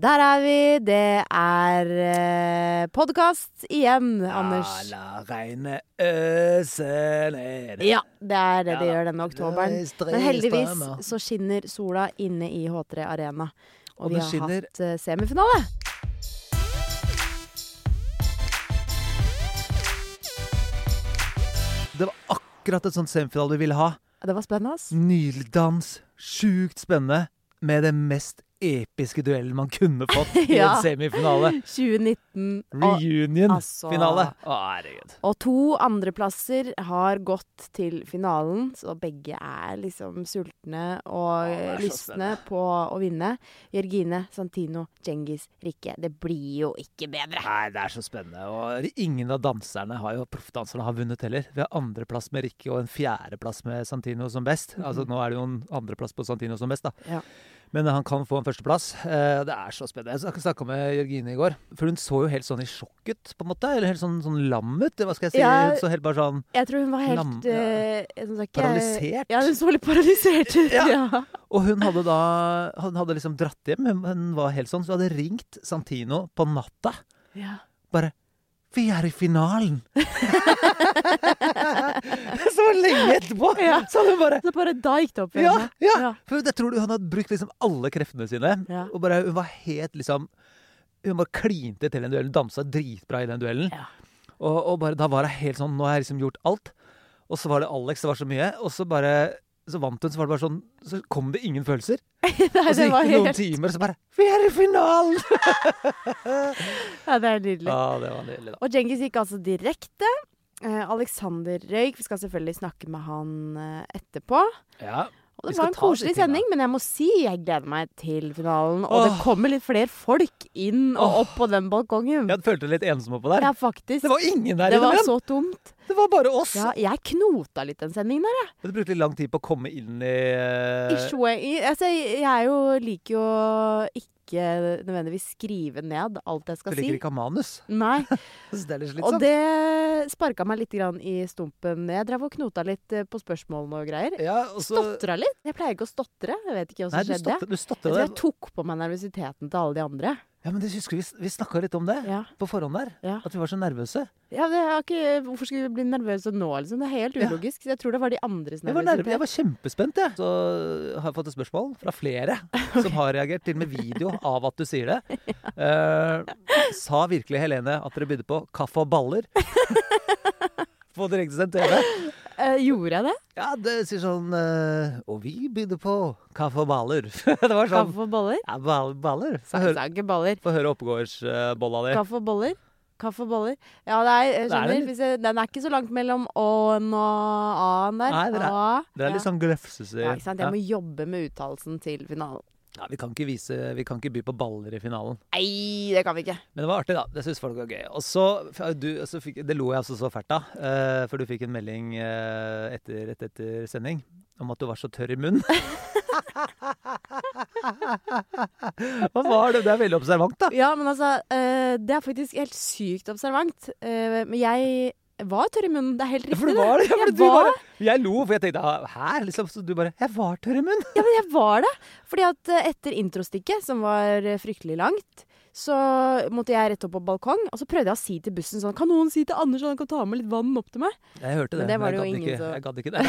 Der er vi. Det er eh, podkast igjen, Anders. Ja, la regnet øse ned. Ja, det er det det Ja, gjør denne oktoberen. er Men heldigvis strømmer. så skinner sola inne i H3 Arena. Og, Og vi har skinner- hatt eh, semifinale. Det var akkurat et sånt semifinale vi ville ha. Det var spennende, ass. Nydelig dans, sjukt spennende, med det mest episke duellen man kunne fått i Ja. en semifinale. 2019. Reunion-finale. altså- Å, herregud. og to andreplasser har gått til finalen, så begge er liksom sultne og er lystne på å vinne. Jørgine, Santino, Djengis, Rikke. Det blir jo ikke bedre. Nei, det er så spennende. Og ingen av danserne har jo proffdanserne har vunnet heller. Vi har andreplass med Rikke og en fjerdeplass med Santino som best. Altså Nå er det jo en andreplass på Santino som best, da. Ja. Men han kan få en førsteplass. Eh, det er så spennende. Jeg snakka med Jørgine i går. For hun så jo helt sånn i sjokk ut, på en måte. Eller helt sånn, sånn lam ut. Hva skal jeg si? Ja. Så helt bare sånn Jeg tror hun var helt Lam- ja. hun ikke- paralysert. Ja, hun så litt paralysert ut. Ja. ja. Og hun hadde da Hun hadde liksom dratt hjem. Hun, hun var helt sånn. Så hun hadde ringt Santino på natta. ja. Bare Vi er i finalen! så lenge etterpå! Ja. Så hadde hun bare Så bare da gikk det opp for ja, henne. ja. Ja. For jeg tror hun hadde brukt liksom alle kreftene sine. Ja. Og bare, hun var helt liksom Hun bare klinte til den duellen. Dansa dritbra i den duellen. Ja. Og, og bare, da var det helt sånn Nå har jeg liksom gjort alt. Og så var det Alex, det var så mye. Og så bare så vant hun, så var det bare sånn Så kom det ingen følelser. Nei, Og så gikk var det noen helt timer, og så bare Vi er i finalen! Ja, det er nydelig. Ja, det var nydelig, da. Og Djengis gikk altså direkte. Eh, Alexander røyk. Vi skal selvfølgelig snakke med han eh, etterpå. Ja. Og det var en koselig sending, men jeg må si jeg gleder meg til finalen. Og det kommer litt flere folk inn og opp på den balkongen. Jeg følte litt ensom oppå der. Ja, faktisk. Det var ingen der Det var så tomt. det var bare oss. Ja, jeg knota litt den sendingen der, jeg. Det brukte litt lang tid på å komme inn i eh, I showet altså, jeg er jo liker jo ikke nødvendigvis skrive ned alt jeg Du skal liker si. ikke å ha manus. Nei. Så det er litt Og det sparka meg litt grann i stumpen. Jeg drev og knota litt eh, på spørsmålene og greier. Ja, og så Stotra litt. Jeg pleier ikke å stotre. Jeg vet ikke hva som skjedde. stotter, du Jeg tror jeg tok på meg nervøsiteten til alle de andre. Ja, men det husker vi, vi snakka litt om det Ja. på forhånd der. Ja. At vi var så nervøse. Ja, det ikke, hvorfor skulle vi bli nervøse nå, liksom? Det er helt ulogisk. Ja. jeg tror det var de andres Jeg var, nerve, jeg var kjempespent, jeg. Så har jeg fått et spørsmål fra flere som har reagert, til og med video av at du sier det. Uh, sa virkelig Helene at dere bydde på kaffe og baller? på direktesendt TV? Eh, gjorde jeg det? Ja, det sier sånn uh, Og vi bydde på kaffe og baller. det var sånn Kaffe og baller? Ja, ball, baller. Få høre, baller. høre oppegårdsbolla di. Kaffe og boller? Kaffe og boller. Ja, det er, Det er skjønner. det. Hvis jeg, den er ikke så langt mellom å-en og a-en der. Nei, det er- Det er litt sånn glefselse. ja, ikke sant? Ja. Jeg må jobbe med uttalelsen til finalen. Ja, vi kan ikke vise Vi kan ikke by på baller i finalen. Nei, det kan vi ikke. Men det var artig, da. Det syns folk var gøy. Og så, du, så fikk, Det lo jeg altså så fælt av. uh, for du fikk en melding uh, etter, etter, etter sending om at du var så tørr i munnen. Hva var det? Det er veldig observant, da. Ja, men altså, uh, det er faktisk helt sykt observant. Eh, men jeg var tørr i munnen. Det er helt Ja, riktig, For det var det. Ja, for Jeg du var, jeg lo, for jeg tenkte "Ah, Hæ? Liksom, så du bare Jeg var tørr i munnen. ja, men jeg var det. Fordi at eh, etter introstikket, som var eh, fryktelig langt, så måtte jeg rett opp på balkong. Og så prøvde jeg å si til bussen sånn Kan noen si til Anders at han kan ta med litt vann opp til meg? Jeg hørte det. Men det var men det jeg gadd ingen ikke, Jeg gadd ikke det.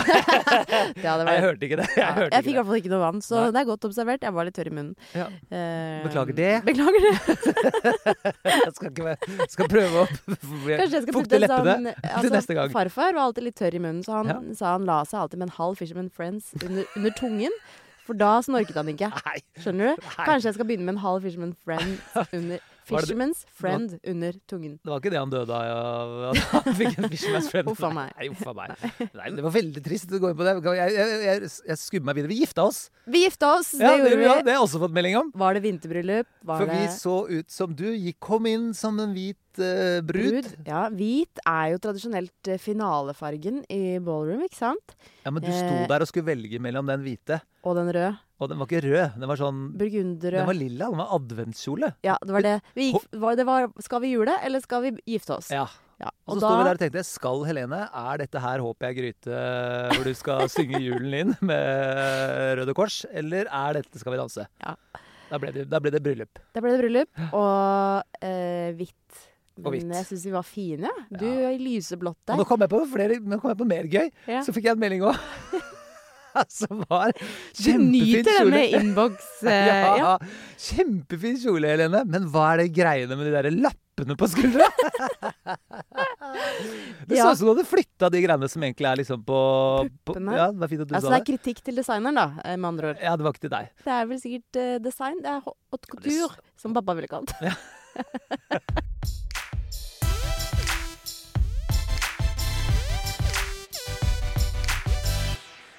Det hadde vært jeg hørte ikke det. Jeg, Ja, jeg fikk i hvert fall ikke noe vann, så Nei. det er godt observert. Jeg var litt tørr i munnen. Ja. Eh, Beklager det. Beklager det. det. Jeg skal, ikke, skal prøve å fukte putte leppene sånn til altså, neste gang. Farfar var alltid litt tørr i munnen, så han Ja. sa han la seg alltid med en halv Fisherman Friends under, under tungen. For da snorket han ikke. Skjønner du? Kanskje jeg skal begynne med en halv Fisherman Friend under Fisherman's Friend under tungen. Det var ikke det han døde av. Ja. Han fikk en Fisherman's Friend. Uff a meg. Nei, uffa meg. Nei, det var veldig trist å gå inn på det. Jeg, jeg, jeg, jeg skubber meg videre. Vi gifta oss! Vi gifta oss! Det Ja, gjorde vi. ja, det har jeg også fått melding om. Var det vinterbryllup? Var For vi så ut som du. Gikk, kom inn som en hvit uh, brud. Ja, hvit er jo tradisjonelt eh, finalefargen i ballroom, ikke sant? Ja, Men du sto Eh. der og skulle velge mellom den hvite. Og den røde. Og den var ikke rød. Den var sånn Burgunderrød. Den var lilla. Den var adventskjole. Ja, det var det. Vi gikk, var, det var Skal vi jule, eller skal vi gifte oss? Ja. Ja, Og så sto vi der og tenkte Skal Helene, er dette her Håper jeg gryte hvor du skal synge julen inn med Røde Kors, eller er dette Skal vi danse? Da ble det, da ble det bryllup. Da ble det bryllup, og eh, hvitt. Og. Men jeg syns de var fine. Du Ja. i lyseblått Og nå kom jeg på flere, kom jeg på mer gøy. Ja. Så fikk jeg en melding òg. Som var Du kjempefin nyter denne kjole. innboks... Eh, ja. ja, kjempefin kjole, Helene. Men hva er det greiene med de der lappene på skuldra? det Ja. så ut som du hadde flytta de greiene som egentlig er liksom på, på. Ja, det var fint at du Altså, sa det er det. kritikk til designeren, da, eh, med andre ord. Ja, det var ikke til deg. Det er vel sikkert uh, design. Det er haute couture, som pappa ville kalt det. Ja,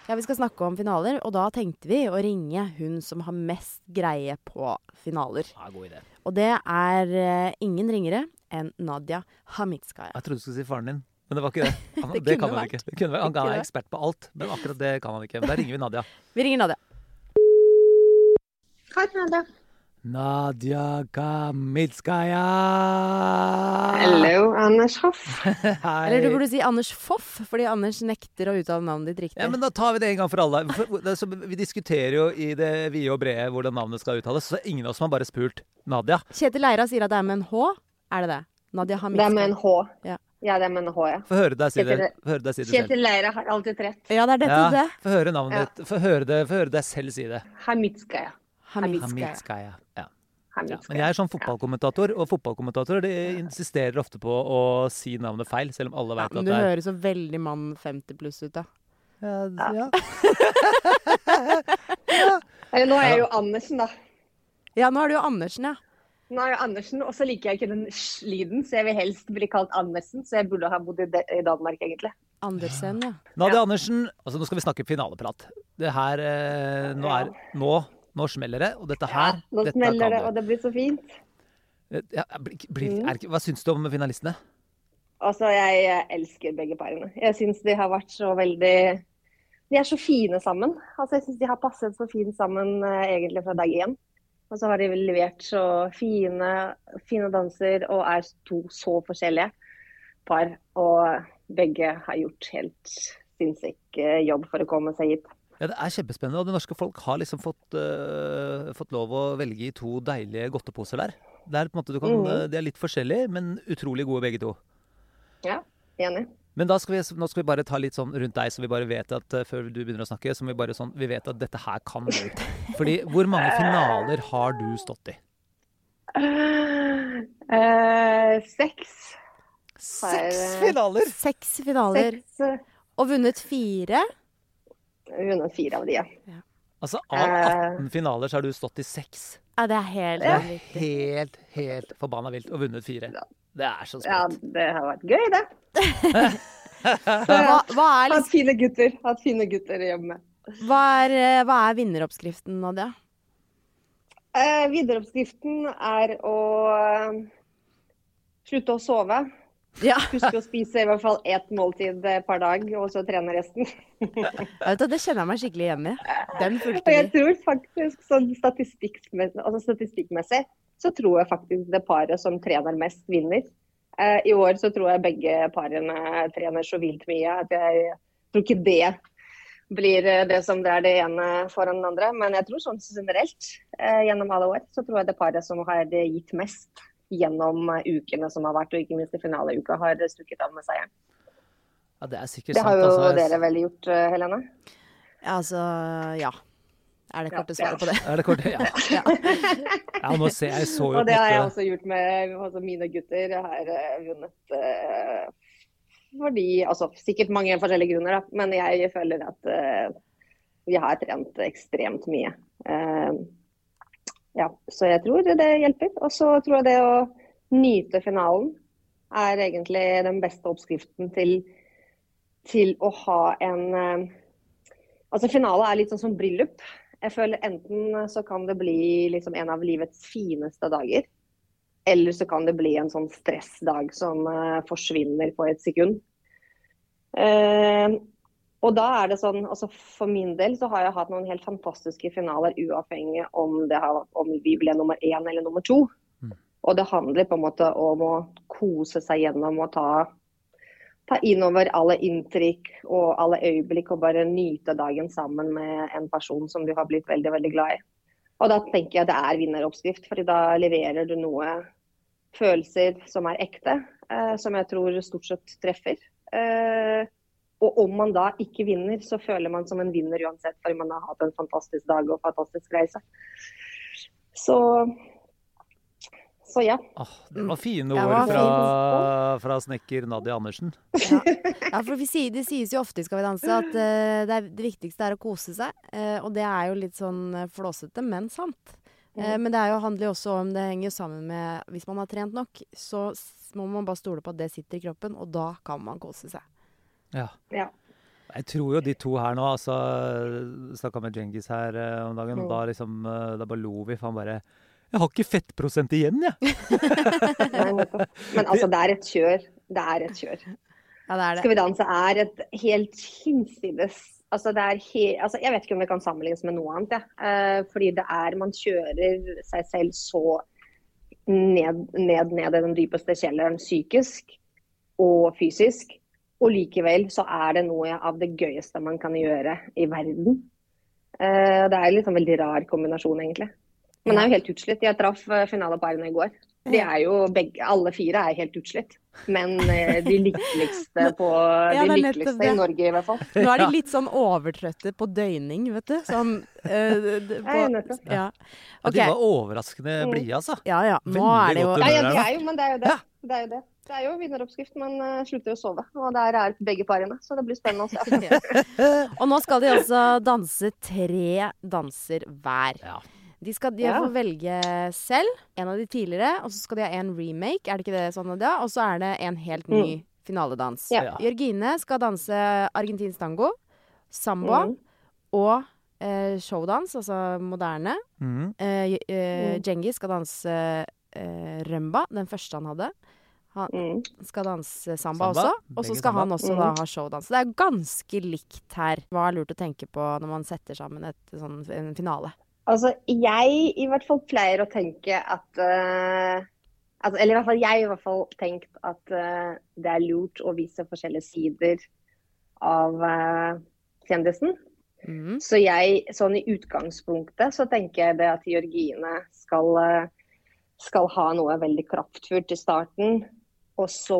Vi skal snakke om finaler, og da tenkte vi å ringe hun som har mest greie på finaler. Ja, god idé. Og det er eh, ingen ringere enn Nadia Hamitskaya. Jeg trodde du skulle si faren din, men det var ikke det. Han, Det det, kunne kan han vært. ikke. Det kunne, vært- han han er ekspert på alt, men akkurat det kan han ikke. Da ringer vi Nadia. Vi ringer Nadia. Hei, Nadia. Nadia Kamitskaja! Hello, Anders Hoff. Hei. Eller du burde si Anders Foff, fordi Anders nekter å uttale navnet ditt riktig. Ja, men Da tar vi det en gang for alle. For, så, vi diskuterer jo i det vide og brede hvordan navnet skal uttales, så ingen av oss har bare spurt Nadia. Kjetil Leira sier at det er med en H. Er det det? Nadia Det er med en H. Ja. Ja, det er med en H, ja. Få høre deg si det, Kjetil- få høre deg si det selv. Kjetil Leira har alltid rett. Ja, det er dette Ja, det. Få høre navnet Ja. ditt. Få høre, deg selv si det. Hamitskaya. Hamitskaya. Ja. Ja. Men jeg er sånn fotballkommentator, og fotballkommentatorer de insisterer ofte på å si navnet feil, selv om alle vet ja, at det er Du høres så veldig mann 50 pluss ut, da. ja, ja. Eller nå er jeg jo Andersen, da. Ja, nå er det jo Andersen, ja. Nå er jeg jo Andersen, og så liker jeg ikke den sj-lyden, så jeg vil helst bli kalt Andersen. Så jeg burde ha bodd i i Danmark, egentlig. Andersen, ja. Nadia Ja. Andersen, altså nå skal vi snakke finaleprat. Det her eh, Nå er Nå, nå smeller det, og dette her Nå dette smeller det, og det blir så fint. Ja, blir, blir, Mm. er, hva syns du om finalistene? Altså, jeg eh, elsker begge parene. Jeg syns de har vært så veldig De er så fine sammen. Altså, jeg syns de har passet så fint sammen eh, egentlig fra dag én. Og så har de levert så fine, fine danser og er to så forskjellige par. Og begge har gjort helt sinnssyk eh, jobb for å komme seg hit. Ja, Det er kjempespennende, og det norske folk har liksom fått, uh, fått lov å velge i to deilige godteposer der. Det er på en måte, du kan, mm. De er litt forskjellige, men utrolig gode begge to. Ja, Enig. Men da skal vi, nå skal vi bare ta litt sånn rundt deg, så vi bare vet at eh, før du begynner å snakke, så må vi bare sånn, vi vet at dette her kan du. Fordi hvor mange finaler har du stått i? Uh, seks. Seks finaler! Seks finaler. Seks. eh, Og vunnet fire. Vunnet fire av de, ja. Altså av Eh. 18 finaler så har du stått i seks. Ja, det er helt Det er helt, helt forbanna vilt. Og vunnet fire. Det er så Ja, det har vært gøy, det. Hva, hva, er, Hatt liksom, fine gutter. Hatt fine gutter å jobbe med. hva, er, eh, hva er vinneroppskriften, Nadia? Eh, Videreoppskriften er å eh, slutte å sove. Ja, Husk å spise i hvert fall ett måltid per dag, og så trene resten. ja, Det kjenner jeg meg skikkelig igjen i. Den fulgte vi. jeg tror faktisk sånn statistikkmessig, altså statistikkmessig så tror jeg faktisk det paret som trener mest, vinner. Eh, I år så tror jeg begge parene trener så vilt mye at jeg tror ikke det blir eh, det som er det ene foran den andre. Men jeg tror sånn generelt eh, gjennom alle år så tror jeg det paret som har gitt mest gjennom eh, ukene som har vært, og ikke minst i finaleuka, har stukket av med seieren. Ja, det er sikkert sant. Det har sant. jo Altså, dere vel gjort, eh, Helene? Ja, altså, ja. Er det Ja, korte svaret på det? Er det korte, Ja. Ja. ja, nå ser jeg så jo Og det har jeg også gjort med altså mine gutter. Jeg har eh, vunnet uh, fordi Altså sikkert mange forskjellige grunner, da. Men jeg føler at uh, vi har trent ekstremt mye. Eh, ja, så jeg tror det hjelper. Og så tror jeg det å nyte finalen er egentlig den beste oppskriften til, til å ha en eh, Altså finale er litt sånn som bryllup. Jeg føler enten så kan det bli liksom en av livets fineste dager, eller så kan det bli en sånn stressdag som eh, forsvinner på et sekund. Eh, og da er det sånn, altså For min del så har jeg hatt noen helt fantastiske finaler, uavhengig om, det har, om vi ble nummer én eller nummer to. Mm. Og det handler på en måte om å kose seg gjennom og ta, ta innover alle inntrykk og alle øyeblikk og bare nyte dagen sammen med en person som du har blitt veldig, veldig glad i. Og da tenker jeg det er vinneroppskrift, for da leverer du noe følelser som er ekte, eh, som jeg tror stort sett treffer. Eh, og om man da ikke vinner, så føler man som en vinner uansett, fordi man har hatt en fantastisk dag og fantastisk reise. Så, så ja. Åh, det var fine ord var fra, fra snekker Nadia Andersen. Ja, for vi sier, Det sies jo ofte i Skal vi danse at uh, det, er, det viktigste er å kose seg. Uh, og det er jo litt sånn eh, flåsete, men sant. Eh, men det er jo, handler jo også om Det henger jo sammen med Hvis man har trent nok, så må man bare stole på at det sitter i kroppen, og da kan man kose seg. Ja. ja. Jeg tror jo de to her nå altså, Snakka med Djengis her eh, om dagen, og Mm. da liksom eh, Da bare lo vi, for han bare Jeg har ikke fettprosent igjen, jeg! Men altså, det er et kjør. Det er et kjør. Ja, det er det. Skal vi danse er et helt hinsides altså det er he altså Jeg vet ikke om det kan sammenlignes med noe annet. Ja. Eh, fordi det er Man kjører seg selv så ned, ned, ned i den dypeste kjelleren psykisk og fysisk. Og likevel så er det noe av det gøyeste man kan gjøre i verden. Eh, det er en litt sånn veldig rar kombinasjon, egentlig. Men det er jo helt utslitt. Jeg traff eh, finaleparene i går. De er jo begge, alle fire er helt utslitt. Men eh, de lykkeligste på Ja, De nettopp lykkeligste i Norge, i hvert fall. Nå er de litt sånn overtrøtte på døgning, vet du. Sånn ja, på, ja. okay. De var overraskende Mm. blide, altså. ja ja. Nå er det jo Ja, ja, det de er jo, men det er jo det. Ja. Det er jo det. Det er jo vinneroppskrift. Man eh, slutter å sove. Og der er begge parene. Så det blir spennende å se. Og nå skal de altså danse tre danser hver. Ja. De skal de Ja. få velge selv, en av de tidligere, og så skal de ha en remake, er det ikke det sånn, Nadia? Og så er det en helt ny finaledans. Ja. Ja. Jørgine skal danse argentinsk tango, samba Mm. og eh, showdans, altså moderne. Mm. Eh, eh, Mm. Djengis skal danse eh, rumba, den første han hadde. Han Mm. skal danse samba, Samba, også. Og så skal samba. han også da ha showdans. Det er ganske likt her. Hva er lurt å tenke på når man setter sammen et, sånn, en finale? Altså, jeg i hvert fall pleier å tenke at uh... altså, Eller i hvert fall jeg i hvert fall tenkt at uh, det er lurt å vise forskjellige sider av uh, kjendisen. Mm. Så jeg, sånn i utgangspunktet, så tenker jeg det at Georgine skal, skal ha noe veldig kraftfullt i starten. Og så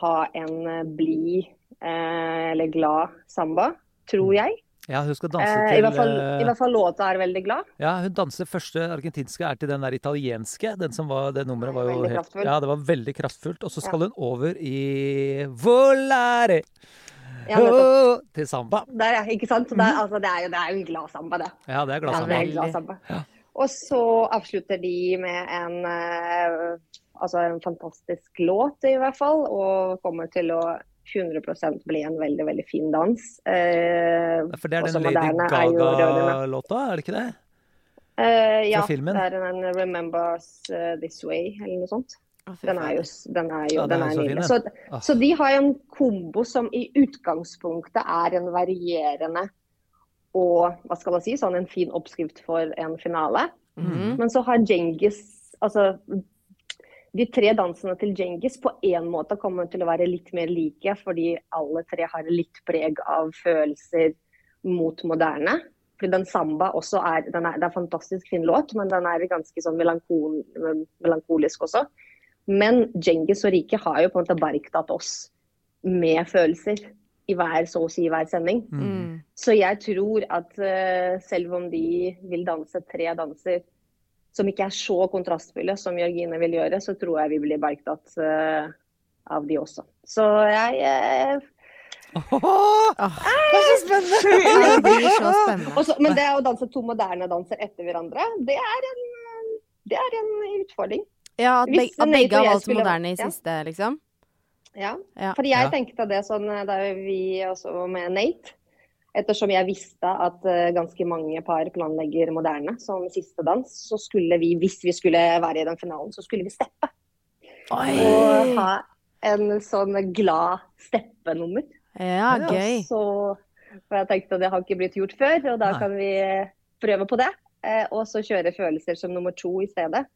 ha en eh, blid eh, eller glad samba, tror jeg. Ja, hun skal danse Eh, I til hvert fall, eh, i hvert fall låta er veldig glad. Ja, hun danser første argentinske er til den der italienske. Den som var, det nummeret var jo Veldig helt kraftfull. Ja, det var veldig kraftfullt. Og så skal hun over i volare Ja, oh, til samba. Der, ja, ikke sant? Der, er, altså, det, er jo, det er jo en glad samba, det. Ja, det er Ja, gladsamba. det er glad samba. Ja. Og så avslutter de med en, eh, altså en fantastisk låt, i hvert fall. Og kommer til å 100% bli en veldig, veldig fin dans. Eh, For det er den Lady er. Gaga-låta, er det ikke det? Eh, ja, filmen? det er den 'Remembers eh, This Way', eller noe sånt. Den er jo, den er jo Ja, den den er er så fin, nydelig. Så, Ah. så de har en kombo som i utgangspunktet er en varierende og hva skal man si, sånn en fin oppskrift for en finale. Mhm. Men så har Djengis Altså de tre dansene til Djengis på en måte kommer til å være litt mer like, fordi alle tre har litt preg av følelser mot moderne. Fordi den samba også er, den er, Det er en fantastisk fin låt, men den er ganske sånn melankol, melankolisk også. Men Djengis og Rike har jo på en måte bergtatt oss med følelser i hver, så å si hver sending. Mm. Så jeg tror at uh, selv om de vil danse tre danser som ikke er så kontrastfulle som Jørgine vil gjøre, så tror jeg vi blir bergtatt uh, av de også. Så jeg Åh, Åh, det er så spennende! Det blir så spennende. også, Men det å danse to moderne danser etter hverandre, det er en, det er en utfordring. Ja, at, beg at begge har valgt moderne i ja. siste, liksom? Ja. Ja. For jeg Ja. tenkte det sånn eh, da vi også med Nate. Ettersom jeg visste at eh, ganske mange par planlegger moderne som siste dans, så skulle vi, hvis vi skulle være i den finalen, så skulle vi steppe. Og ha en sånn glad steppenummer. Ja, gøy. Så og jeg tenkte at det har ikke blitt gjort før, og da Nei. kan vi prøve på det. Eh, og så kjøre følelser som nummer to i stedet.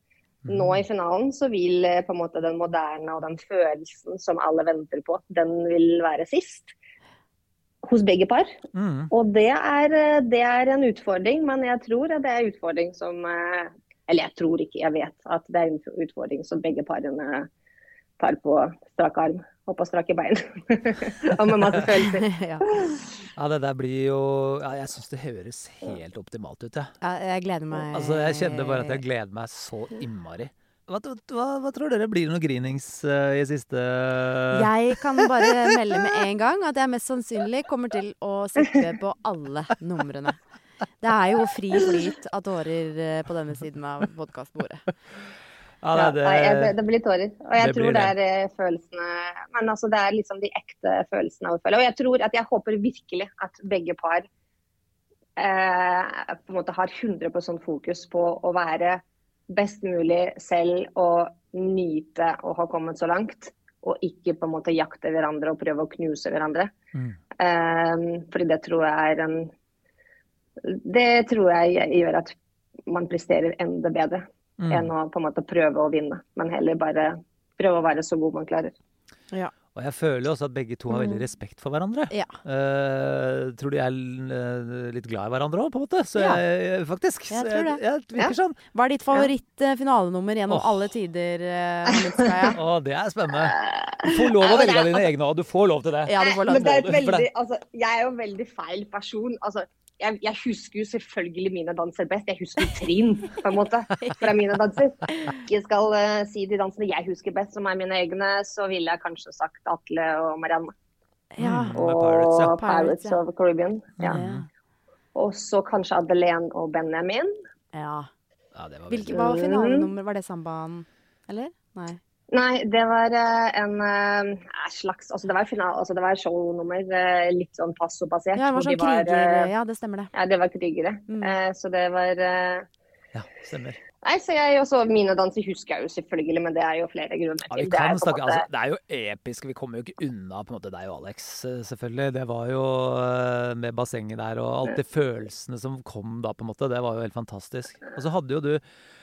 Nå Mm. i finalen så vil eh, på en måte den moderne og den følelsen som alle venter på, den vil være sist. Hos begge par. Mm. Og det er, eh, det er en utfordring, men jeg tror at det er en utfordring som eh, Eller jeg tror ikke, jeg vet at det er en utfordring som begge parene tar på strak arm og på strake bein. og med masse følelser. ja. Ja, det der blir jo ja, Jeg syns det høres helt optimalt ut, jeg. Ja, jeg gleder meg. Altså, jeg kjenner bare at jeg gleder meg så innmari. Hva, hva, hva tror dere blir noe grinings uh, i siste Jeg kan bare melde med en gang at jeg mest sannsynlig kommer til å sitte på alle numrene. Det er jo fri flyt av tårer eh, på denne siden av podkastbordet. Ja, det, det, ja, det, det blir tårer. Og jeg det tror det er eh, følelsene Men altså, det er liksom de ekte følelsene av å føle. Og jeg tror at jeg håper virkelig at begge par eh, på en måte har 100 fokus på å være best mulig selv å nyte å ha kommet så langt. Og ikke på en måte jakte hverandre og prøve å knuse hverandre. Mm. Um, fordi det tror jeg er en Det tror jeg gjør at man presterer enda bedre Mm. enn å på en måte prøve å vinne, men heller bare prøve å være så god man klarer. Ja. Og jeg føler jo også at begge to har veldig Mm. respekt for hverandre. Ja. Uh, tror de er eh, litt glad i hverandre òg, på en måte. Så Ja. jeg, faktisk. Jeg tror det. Jeg, jeg virker sånn. Hva er ditt favoritt-finalenummer gjennom oh. alle tider, uh, oh, det er spennende. Du får lov å velge dine egne òg. Du får lov til det. Ja, du får lov Men det er et veldig, altså, jeg er jo en veldig feil person. Altså, jeg, jeg husker jo selvfølgelig mine danser best. Jeg husker trinn, på en måte, fra mine danser. Jeg skal uh, si de dansene jeg husker best, som er mine egne, så ville jeg kanskje sagt Atle og Marianne. Ja. Mm. Og Pirates, ja. Pirates, ja. of Caribbean. Ja. Ja. Og så kanskje Adelene og Benjamin. ja. Ja, det var Hvilke, hva var finalenummer? Var det sambaen? Eller? Nei. Nei, det var eh, en eh, slags Altså, det var, final, altså, det var shownummer. eh, litt sånn passo-basert. Ja, det var sånn de krigere. Ja, det stemmer det. Ja, det var krigere. Mm. Eh, så det var Ja, stemmer. Nei, så jeg også Mine danser husker jeg jo selvfølgelig, men det er jo flere grunner Ja, vi til. Det er snakke, måte- altså, det er jo episk. Vi kommer jo ikke unna på en måte deg og Alex, eh, selvfølgelig. Det var jo eh, med bassenget der og alt de følelsene som kom da, på en måte. Det var jo helt fantastisk. Og så hadde jo du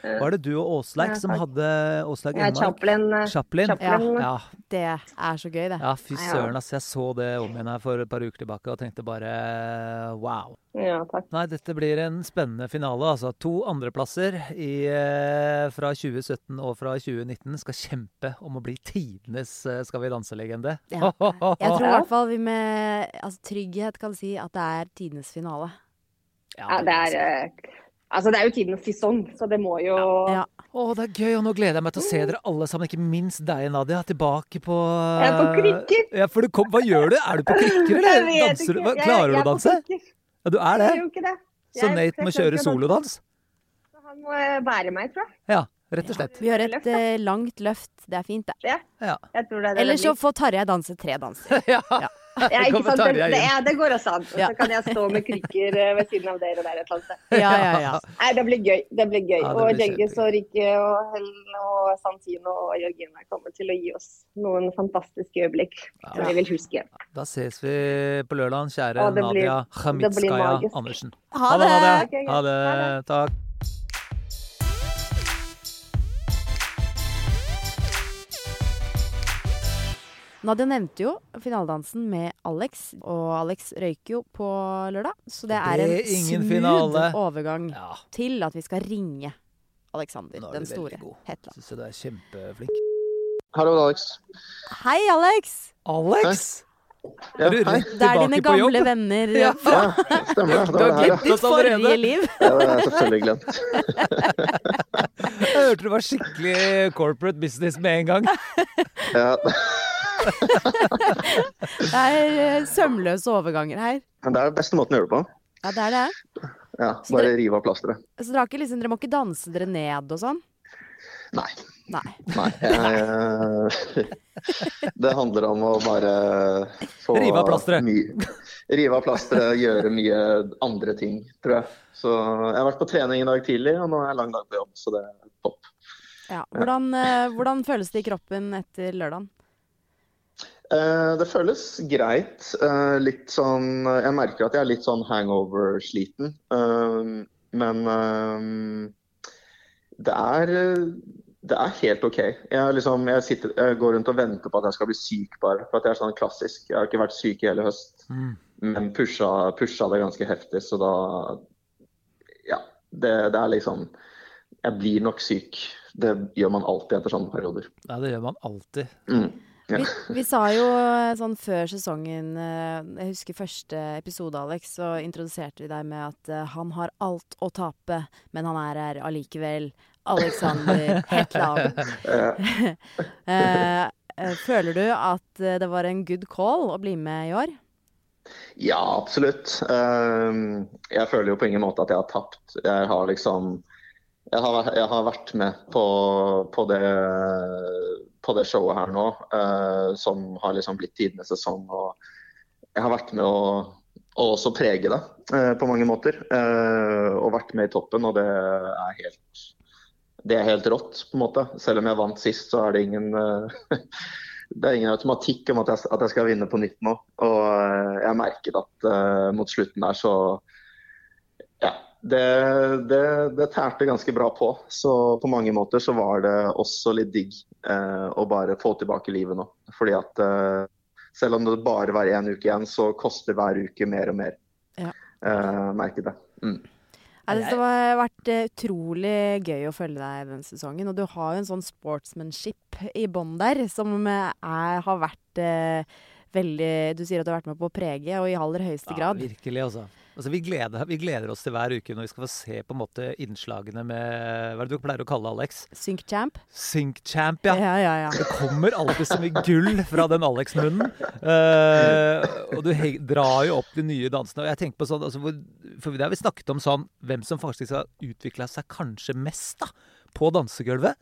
Var det du og Åsleik Ja, som hadde Åsleik ja, Enmark? Chaplin. eh, Chaplin? Chaplin. Ja, Det er så gøy, det. ja, fy søren, ass. Jeg så det om igjen her for et par uker tilbake og tenkte bare wow. Ja, takk. Nei, dette blir en spennende finale. Altså to andreplasser i, eh, fra 2017 og fra 2019 skal kjempe om å bli tidenes eh, Skal vi danse-legende. Ja. Jeg tror i hvert fall vi med altså, trygghet kan si at det er tidenes finale. Ja, det er eh, Altså, det er jo tidenes sesong, så det må jo Ja. Å, det er gøy, og nå gleder jeg meg til å se dere alle sammen, ikke minst deg, Nadia, tilbake på Jeg er på krykker. Ja, for du kom, Hva gjør du? Er du på krykker, eller danser du? Jeg- Klarer du jeg å er på danse? krykker. Ja, du er Jeg gjør ikke det. Så Jeg- Nate må kjøre solodans? Så Han må eh, bære meg, tror jeg. Ja, rett og slett. Vi gjør et uh, langt løft. Det er fint, det. Ja, Ja. jeg tror det er det Eller så får Tarjei danse tre danser. ja. Ja, ikke sant? Det, det, er, det går også an. Og Så kan jeg stå med krykker eh, ved siden av dere der et eller annet. Ja, ja, ja. Nei, det blir gøy. Det blir gøy. Ja, det og blir Djengis kjempegøy. og Rikke og Helen og Santino og Jørgine kommer til å gi oss noen fantastiske øyeblikk som vi vil huske. Da ses vi på lørdag, kjære blir- Nadia det Khamitskaya. Andersen. Ha det! Ha det. Ha det. Takk. Nadia nevnte jo finaledansen med Alex, og Alex røyker jo på lørdag. Så det en Det er en smooth finale. overgang Ja, til at vi skal ringe Alexander, er den store. Hetland. syns du er kjempeflink. Hallo, Alex. Hei, Alex! Alex! Ja, hei. rett Det er dine gamle venner Ja. Ja, stemmer det. Du har ja. glemt ditt forrige liv. ja. Det har jeg selvfølgelig glemt. Jeg hørte det var skikkelig corporate business med en gang. Ja, Det er eh, sømløse overganger her. men det er den beste måten å gjøre det på. Ja, det er det. Ja, Bare rive av plasteret. Så dere, har ikke liksom, dere må ikke danse dere ned og sånn? Nei. Nei. Nei. Jeg, det handler om å bare få Rive av plasteret. Rive av plasteret, gjøre mye andre ting, tror jeg. Så jeg har vært på trening i dag tidlig, og nå er jeg lang dag på jobb, så det er topp. Ja. Hvordan, eh, hvordan føles det i kroppen etter lørdagen? Eh, Det føles greit. Eh, Litt sånn Jeg merker at jeg er litt sånn hangover-sliten. Eh, Men det er det er helt OK. Jeg, liksom, jeg, sitter, jeg går rundt og venter på at jeg skal bli syk, bare. For at jeg er sånn klassisk. Jeg har ikke vært syk i hele høst. Mm. men pusha, pusha det ganske heftig, så da Ja. Det, det er liksom Jeg blir nok syk. Det gjør man alltid etter sånne perioder. Ja, det gjør man alltid. Mm. Ja. Vi, vi sa jo eh, sånn før sesongen eh, Jeg husker første episode, Alex, så introduserte vi deg med at eh, han har alt å tape, men han er her allikevel. Alexander Hetland. Føler du at det var en good call å bli med i år? Ja, absolutt. Jeg føler jo på ingen måte at jeg har tapt. Jeg har liksom Jeg har, jeg har vært med på, på, det, på det showet her nå, eh, som har liksom blitt tidenes sesong. Og jeg har vært med å, å også prege det eh, på mange måter. eh, Og vært med i toppen, og det er helt det er helt rått, på en måte. Selv om jeg vant sist, så er det ingen eh, det er ingen automatikk om at jeg, at jeg skal vinne på nytt nå. Og jeg merket at mot slutten der så. Det, det, det tærte ganske bra på. Så på mange måter så var det også litt digg eh, å bare få tilbake livet nå. Fordi at eh, selv om det bare var én uke igjen, så koster hver uke mer og mer. Ja. Eh, merket det. Mm. Jeg synes det har vært eh, utrolig gøy å følge deg denne sesongen. Og du har jo en sånn sportsmanship i bånn der som eh, er, har vært eh, veldig Du sier at du har vært med på å prege, og i aller høyeste Ja, grad. virkelig, altså. Altså vi, gleder, vi gleder oss til hver uke når vi skal få se på en måte innslagene med Hva er det du pleier å kalle Alex? Synkchamp. Synkchamp, ja. Ja, ja, ja. Det kommer alltid så mye gull fra den Alex-munnen. Uh, og du drar jo opp de nye dansene. Og jeg tenker på sånn, altså, hvor, for Det har vi snakket om sånn hvem som faktisk har utvikla seg kanskje mest da, på dansegulvet.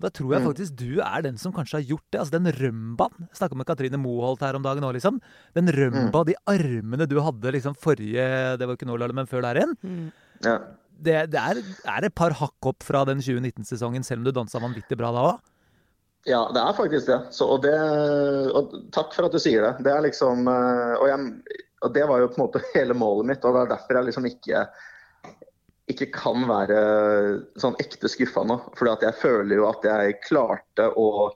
Og da tror jeg Mm. faktisk du er den som kanskje har gjort det. Altså Den rømbaen. Snakka med Katrine Moholt her om dagen òg, liksom. Den rømba, de armene du hadde liksom forrige Det var ikke nå, Lalle, men før der igjen. Mm. Ja. Det, det er, er et par hakk opp fra den 2019-sesongen, selv om du dansa vanvittig bra da òg. Ja, det er faktisk det. Så, og det. Og takk for at du sier det. Det er liksom eh, og, jeg, og det var jo på en måte hele målet mitt, og det er derfor jeg liksom ikke ikke kan være sånn ekte skuffa nå. For jeg føler jo at jeg klarte å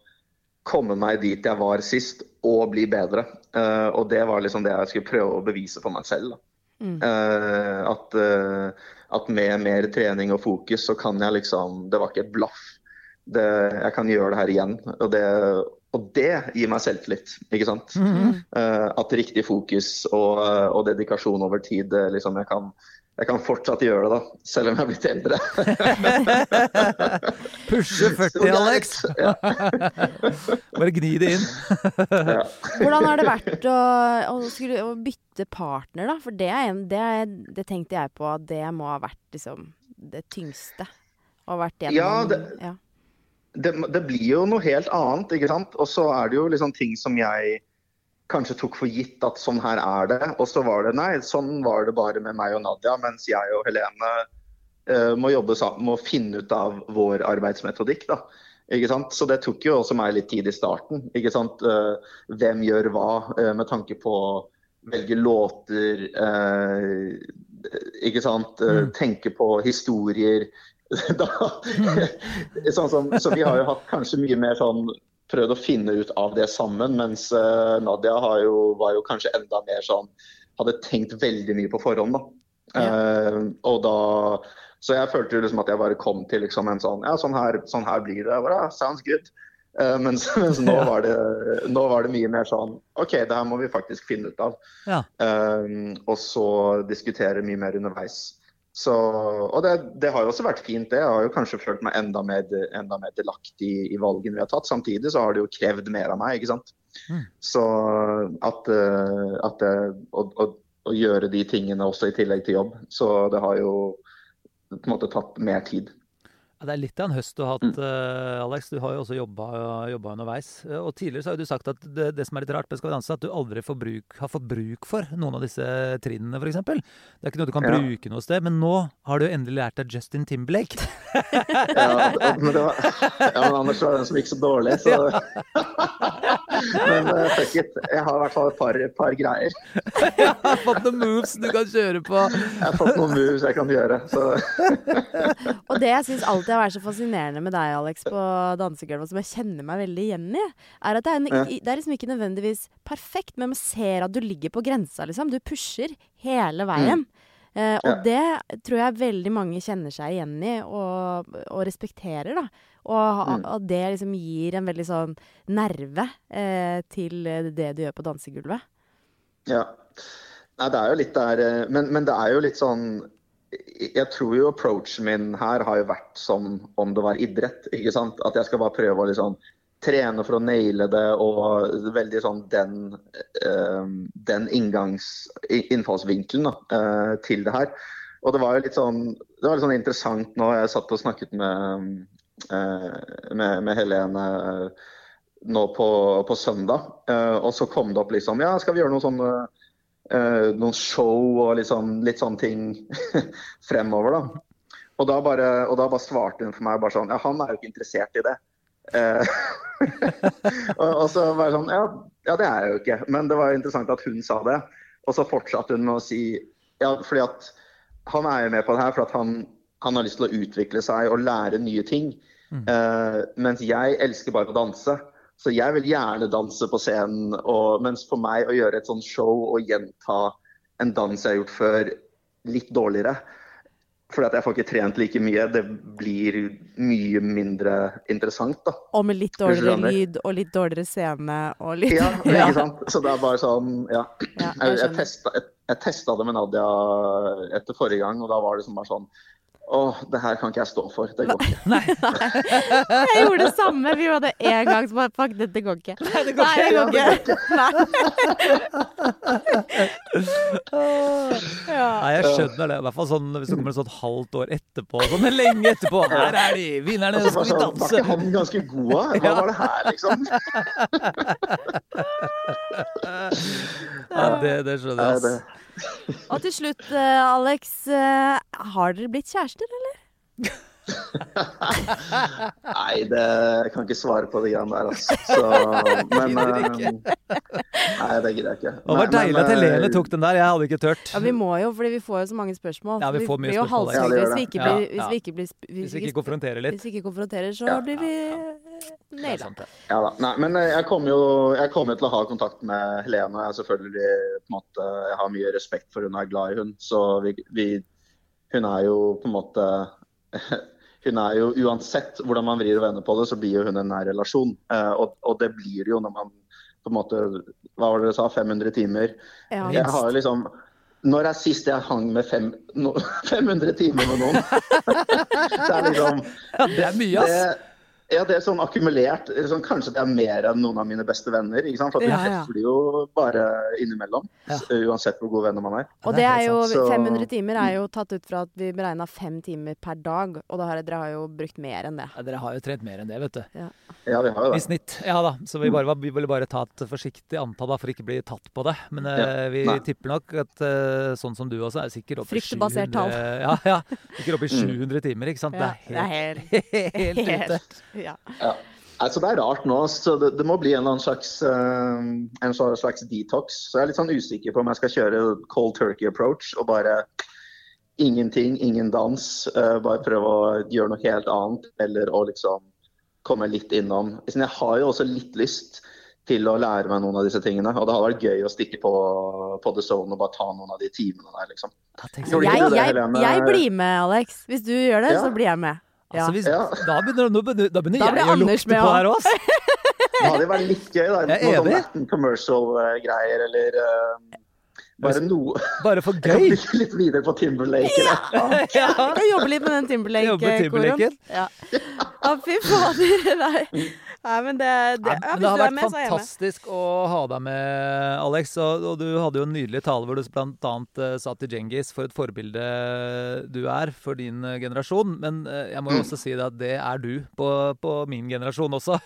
komme meg dit jeg var sist, og bli bedre. Uh, og det var liksom det jeg skulle prøve å bevise for meg selv. Mm. Uh, at, uh, at med mer trening og fokus, så kan jeg liksom Det var ikke et blaff. Det, jeg kan gjøre det her igjen. Og det, og det gir meg selvtillit, ikke sant. Eh, at riktig fokus og, og dedikasjon over tid, liksom jeg kan, jeg kan fortsatt gjøre det, da, selv om jeg er blitt eldre. Pushe 40, Så det er Alex! Bare gni det inn. Hvordan har det vært å, å, skulle, å bytte partner, da? For det, er en, det, er, det tenkte jeg på at det må ha vært liksom det tyngste. Og vært gjennom, Ja, det- ja. det, det blir jo noe helt annet, ikke sant. Og så er det jo liksom ting som jeg kanskje tok for gitt at sånn her er det. Og så var det nei, sånn var det bare med meg og Nadia, mens jeg og Helene uh, må jobbe sammen å finne ut av vår arbeidsmetodikk. da. Ikke sant? Så det tok jo også meg litt tid i starten. ikke sant? Uh, hvem gjør hva, uh, med tanke på å velge låter, ikke sant? Mm. tenke på historier. da, sånn som, så vi har jo hatt kanskje mye mer sånn prøvd å finne ut av det sammen, mens eh, Nadia har jo, var jo kanskje enda mer sånn Hadde tenkt veldig mye på forhånd, da. Eh, og da Så jeg følte jo liksom at jeg bare kom til liksom en sånn Ja, sånn her, sånn her blir det. Bare, ja, sounds good. Uh, mens, mens nå, var det, nå var det mye mer sånn OK, det her må vi faktisk finne ut av. Ja. Uh, og så diskutere mye mer underveis. Så, og det, det har jo også vært fint, det. Jeg har jo kanskje følt meg enda mer, enda mer delaktig i valgene vi har tatt. Samtidig så har det jo krevd mer av meg, ikke sant. Mm. Så at, eh, at det- å, å, å gjøre de tingene også i tillegg til jobb. Så det har jo på en måte tatt mer tid. Ja, det er litt av en høst du har hatt, eh, Alex. Du har jo også jobba, jobba underveis. Eh, Og tidligere så har du sagt at det, det som er litt rart med Skal vi danse, at du aldri bruk, har fått bruk for noen av disse trinnene, f.eks. Det er ikke noe du kan Ja. bruke noe sted. Men nå har du endelig lært deg Justin Timberlake. Ja, men, det var, ja, men Anders var den som gikk så dårlig, så Men uh, fuck it. Jeg har i hvert fall et par, par greier. Jeg har fått noen moves du kan kjøre på. Jeg har fått noen moves jeg kan gjøre. Så. Og det jeg syns alltid har vært så fascinerende med deg, Alex, på dansegulvet, som jeg kjenner meg veldig igjen i, er at det er, en, Ja. det er liksom ikke nødvendigvis perfekt, men man ser at du ligger på grensa, liksom. Du pusher hele veien. Eh, og. Ja. det tror jeg veldig mange kjenner seg igjen i og, og respekterer, da. Og Mm. det liksom gir en veldig sånn nerve eh, til det du gjør på dansegulvet. Ja. Nei, det er jo litt der eh, men, men det er jo litt sånn Jeg tror jo approachen min her har jo vært som om det var idrett. ikke sant? At jeg skal bare prøve å liksom trene for å naile det, og veldig sånn den, eh, den inngangs, innfallsvinkelen da, eh, til det her. Og det var jo litt sånn det var litt sånn interessant nå. Jeg satt og snakket med, eh, med, med Helene nå på, på søndag, og så kom det opp liksom Ja, skal vi gjøre noe sånn eh, noen show og liksom, litt sånne ting fremover, da. Og da, bare, og da bare svarte hun for meg bare sånn Ja, han er jo ikke interessert i det. Og, og så var jeg sånn ja, ja, det er jeg jo ikke. Men det var interessant at hun sa det. Og så fortsatte hun med å si Ja, fordi at han er jo med på det her for at han, han har lyst til å utvikle seg og lære nye ting. Eh, mens jeg elsker bare å danse. Så jeg vil gjerne danse på scenen. Og, mens for meg å gjøre et sånt show og gjenta en dans jeg har gjort før, litt dårligere fordi at jeg får ikke trent like mye, det blir mye mindre interessant, da. Og med litt dårligere lyd og litt dårligere scene og litt Ja, Ja. ikke sant? Så det er bare sånn, ja. Ja, jeg Jeg, testa, jeg, jeg testa det med Nadia etter forrige gang, og da var det som bare sånn Å, det her kan ikke jeg stå for. Det går ikke. Nei, nei. Jeg gjorde det samme. Vi hadde én gang som bare Fuck, dette går ikke. Nei, det går ikke. Nei. Ja. Nei, jeg skjønner det. I hvert fall sånn hvis det kommer et sånt halvt år etterpå. Sånn, lenge etterpå. Her er de! Vinnerne! Og så Skal vi danse! Var ikke han ganske god, da? Hva var det her, liksom? Ja, det, det skjønner jeg. det, ass. Og til slutt, eh, Alex. eh, har dere blitt kjærester, eller? nei, det jeg kan ikke svare på de greiene der, altså. Så, men eh, Nei, det gidder jeg ikke. Det var deilig men, at Helene eh, tok den der. Jeg hadde ikke turt. Ja, Vi må jo, fordi vi får jo så mange spørsmål. Ja, vi får mye blir jo halshugde ja. hvis vi ikke Ja, blir, ja. hvis vi ikke blir Hvis vi ikke konfronterer litt. Hvis vi ikke konfronterer, så Ja, blir vi naila. Ja da. Nei, men eh, jeg kommer jo jeg kommer til å ha kontakt med Helene. Jeg selvfølgelig på en måte, jeg har mye respekt for hun og er glad i hun. Så vi, vi Hun er jo på en måte Hun er jo uansett hvordan man vrir og vender på det, så blir jo hun en nær relasjon. Eh, og, og det blir jo når man på en måte Hva var det dere sa? 500 timer? Ja. Jeg har jo liksom Når er sist jeg hang med fem, no, 500 timer med noen? det er liksom Ja, det er mye, ass. Det, ja, det er sånn akkumulert. Sånn, kanskje det er mer enn noen av mine beste venner. ikke sant? For vi Ja, ja. treffer jo bare innimellom. Ja. Uansett hvor gode venner man er. Og det det er jo 500 timer er jo tatt ut fra at vi beregna fem timer per dag. Og da har dere har jo brukt mer enn det. Ja, dere har jo trent mer enn det, vet du. Ja, vi har jo I det. snitt. Ja da. Så vi, bare, vi ville bare ta et forsiktig antall da, for ikke å bli tatt på det. Men eh, Ja. vi Nei. tipper nok at eh, sånn som du også er sikkert oppe i Fryktebasert tall. Ja, ja. Sikkert oppe i Mm. 700 timer, ikke sant? Ja, det er helt, helt, ute. Helt ja. Altså, det er rart nå. Så det, det må bli en slags, uh, en slags detox. Så jeg er litt sånn usikker på om jeg skal kjøre cold turkey approach og bare ingenting, ingen dans. Uh, bare prøve å gjøre noe helt annet. Eller å liksom komme litt innom. Jeg har jo også litt lyst til å lære meg noen av disse tingene. Og det hadde vært gøy å stikke på, på The Zone og bare ta noen av de timene der, liksom. Ja, Jeg, jeg, jeg blir med, Alex. Hvis du gjør det, Ja. så blir jeg med. Ja. Altså, hvis, Ja. da begynner, nå begynner, da begynner Da jeg å lukte med på her òg. Det hadde vært litt gøy, da. Noe sånn. Latin commercial-greier, eller uh, bare noe Bare for Jeg kan gøy. bygge litt videre på Timberlake. Ja. Ja. Jeg kan jobbe litt med den Timberlake-koroen. Timberlaken. Ja. ja, fy fader. Nei. Nei, men det, det ja, men det har vært med, fantastisk å ha deg med, Alex. Og, og du hadde jo en nydelig tale hvor du bl.a. Uh, sa til Djengis for et forbilde du er for din uh, generasjon. Men uh, jeg må jo også si det at det er du på, på min generasjon også.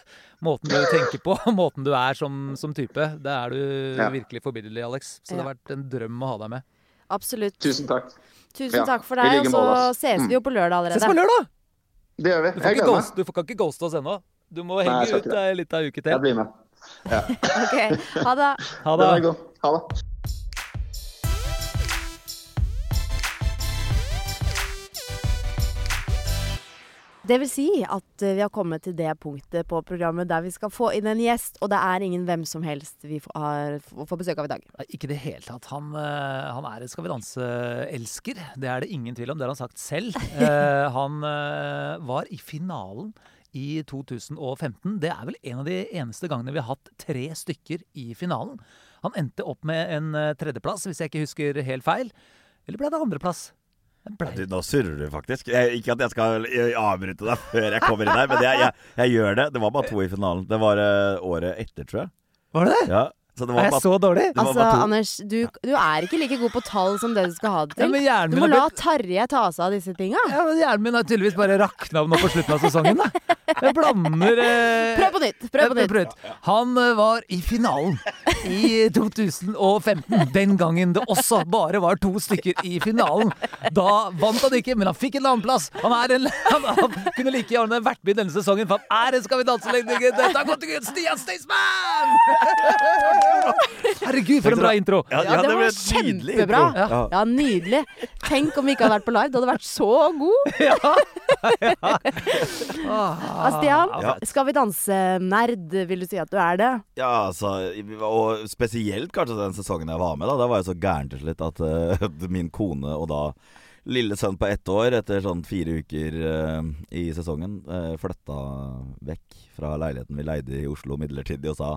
Måten du tenker på, måten du er som, som type. Det er du Ja. virkelig forbilledlig, Alex. Så det har vært en drøm å ha deg med. Absolutt. Tusen takk. Tusen takk for deg, og så ses Mm. vi jo på lørdag allerede. Ses på lørdag! Det gjør vi. Du, får Jeg ikke gleder ghost, meg. du får- kan ikke ghoste oss ennå. Du må henge Nei, ut det. ei lita uke til. Jeg blir med. Ok, ha det. Ha det. god. Ha det. Det vil si at eh, vi har kommet til det punktet på programmet der vi skal få inn en gjest, og det er ingen hvem som helst vi får- har, får besøk av i dag. Ikke i det hele tatt. Han, eh, han er en Skal vi danse-elsker. Det er det ingen tvil om. Det har han sagt selv. Eh, han var i finalen i 2015. Det er vel en av de eneste gangene vi har hatt tre stykker i finalen. Han endte opp med en eh, tredjeplass, hvis jeg ikke husker helt feil. Eller ble det andreplass? Det ble Du, nå surrer du faktisk. Jeg, ikke at jeg skal eh, avbryte deg før jeg kommer inn her, men jeg, jeg, jeg gjør det. Det var bare to i finalen. Det var eh, året etter, tror jeg. Var det det? Ja, så det var Er jeg bare så dårlig? Altså. Anders, du, du er ikke like god på tall som det du skal ha det til. Ja, Du må la blitt Tarjei ta seg av disse tinga. ja, men Hjernen min har tydeligvis bare rakna nå på slutten av sesongen. Da. Jeg blander eh, Prøv på nytt. Prøv på nytt. Han eh, var i finalen i 2015. Den gangen det også bare var to stykker i finalen. Da vant han ikke, men han fikk en annenplass. Han, er en, han, han kunne like gjerne vært med i denne sesongen, for han er en Skal vi danse-legende. Dette har gått til Gud, Stian Staysman! Herregud, for en bra intro. Ja, Ja, det var kjempebra. Ja. Ja, nydelig. Tenk om vi ikke hadde vært på live. Du hadde vært så god. Ah, Stian, Ja. Skal vi danse-nerd, vil du si at du er det? Ja, altså, og spesielt kanskje den sesongen jeg var med, da. Da var jeg så gæren til slutt at uh, min kone og da lille sønn på ett år, etter sånn fire uker uh, i sesongen, uh, flytta vekk fra leiligheten vi leide i Oslo midlertidig og sa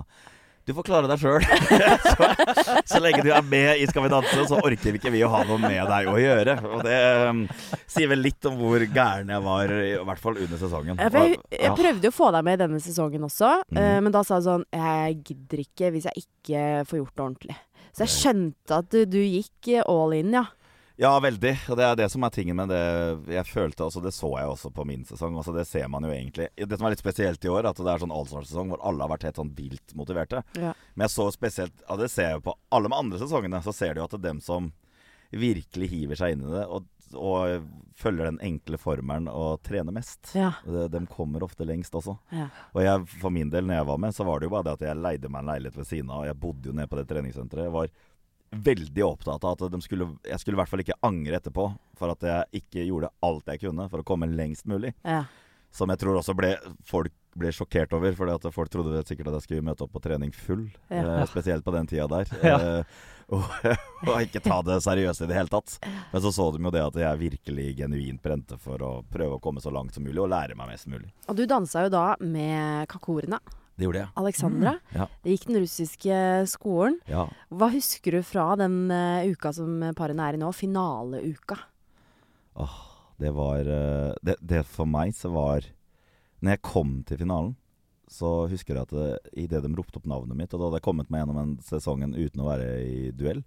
du får klare deg sjøl. så, så lenge du er med i Skal vi danse, så orker ikke vi å ha noe med deg å gjøre. Og det um, sier vel litt om hvor gæren jeg var, i hvert fall under sesongen. Jeg, jeg prøvde jo å få deg med i denne sesongen også, mm. uh, men da sa du sånn Jeg gidder ikke hvis jeg ikke får gjort det ordentlig. Så jeg skjønte at du, du gikk all in, ja. Ja, veldig. Og det er det som er tingen med det jeg følte også. Det så jeg også på min sesong. Altså, det ser man jo egentlig. Det som er litt spesielt i år, at det er sånn allstar-sesong hvor alle har vært helt sånn vilt motiverte. Ja. Men jeg så spesielt Ja, det ser jeg jo på alle de andre sesongene. Så ser du jo at det er dem som virkelig hiver seg inn i det og, og følger den enkle formelen og trener mest. Ja. De, de kommer ofte lengst også. Ja. Og jeg, for min del, når jeg var med, så var det jo bare det at jeg leide meg en leilighet ved siden av. Og jeg bodde jo nede på det treningssenteret. Jeg var veldig opptatt av at de skulle, jeg skulle i hvert fall ikke angre etterpå for at jeg ikke gjorde alt jeg kunne for å komme lengst mulig. Ja. Som jeg tror også ble, folk ble sjokkert over, at folk trodde sikkert at jeg skulle møte opp på trening full. Ja. Eh, spesielt på den tida der. Ja. Eh, og, og ikke ta det seriøst i det hele tatt. Men så så de jo det at jeg virkelig genuint brente for å prøve å komme så langt som mulig og lære meg mest mulig. Og du dansa jo da med kakorene. Det gjorde jeg. Alexandra. Ja. Det gikk den russiske skolen. Ja. Hva husker du fra den uh, uka som parene er i nå? Finaleuka. Åh, det var eh, det, det for meg så var Når jeg kom til finalen, så husker jeg at det, idet de ropte opp navnet mitt Og da hadde jeg kommet meg gjennom en sesongen uten å være i duell.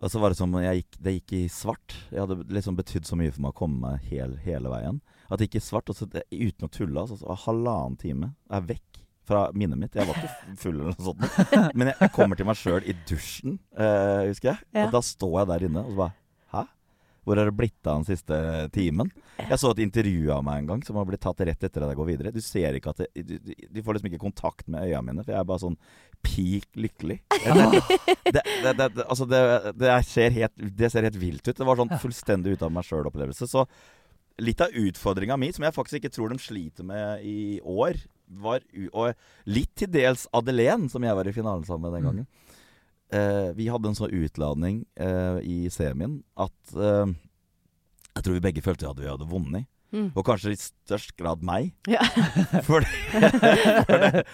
Og så var det som jeg gikk, det gikk i svart. Jeg hadde liksom betydd så mye for meg å komme meg hel, hele veien. At det gikk i svart. Og så det, uten å tulle, altså, så halvannen time er jeg vekk fra minnet mitt. Jeg var ikke full eller noe sånt. Men jeg, jeg kommer til meg sjøl i dusjen, eh, husker jeg. Ja. Og da står jeg der inne og så bare Hæ? Hvor er det blitt av den siste timen? Jeg så et intervju av meg en gang som har blitt tatt rett etter at jeg går videre. Du ser ikke at det, du, De får liksom ikke kontakt med øynene mine, for jeg er bare sånn peak lykkelig. Det, det, det, det, altså det, ser helt, det ser helt vilt ut. Det var sånn fullstendig ut av meg sjøl-opplevelse. Så litt av utfordringa mi, som jeg faktisk ikke tror de sliter med i år, var Og litt til dels Adelén, som jeg var i finalen sammen med den gangen. Eh, vi hadde en sånn utladning eh, i semien at eh, jeg tror vi begge følte at vi hadde vunnet. Mm. Og kanskje i størst grad meg. Ja. Fordi det,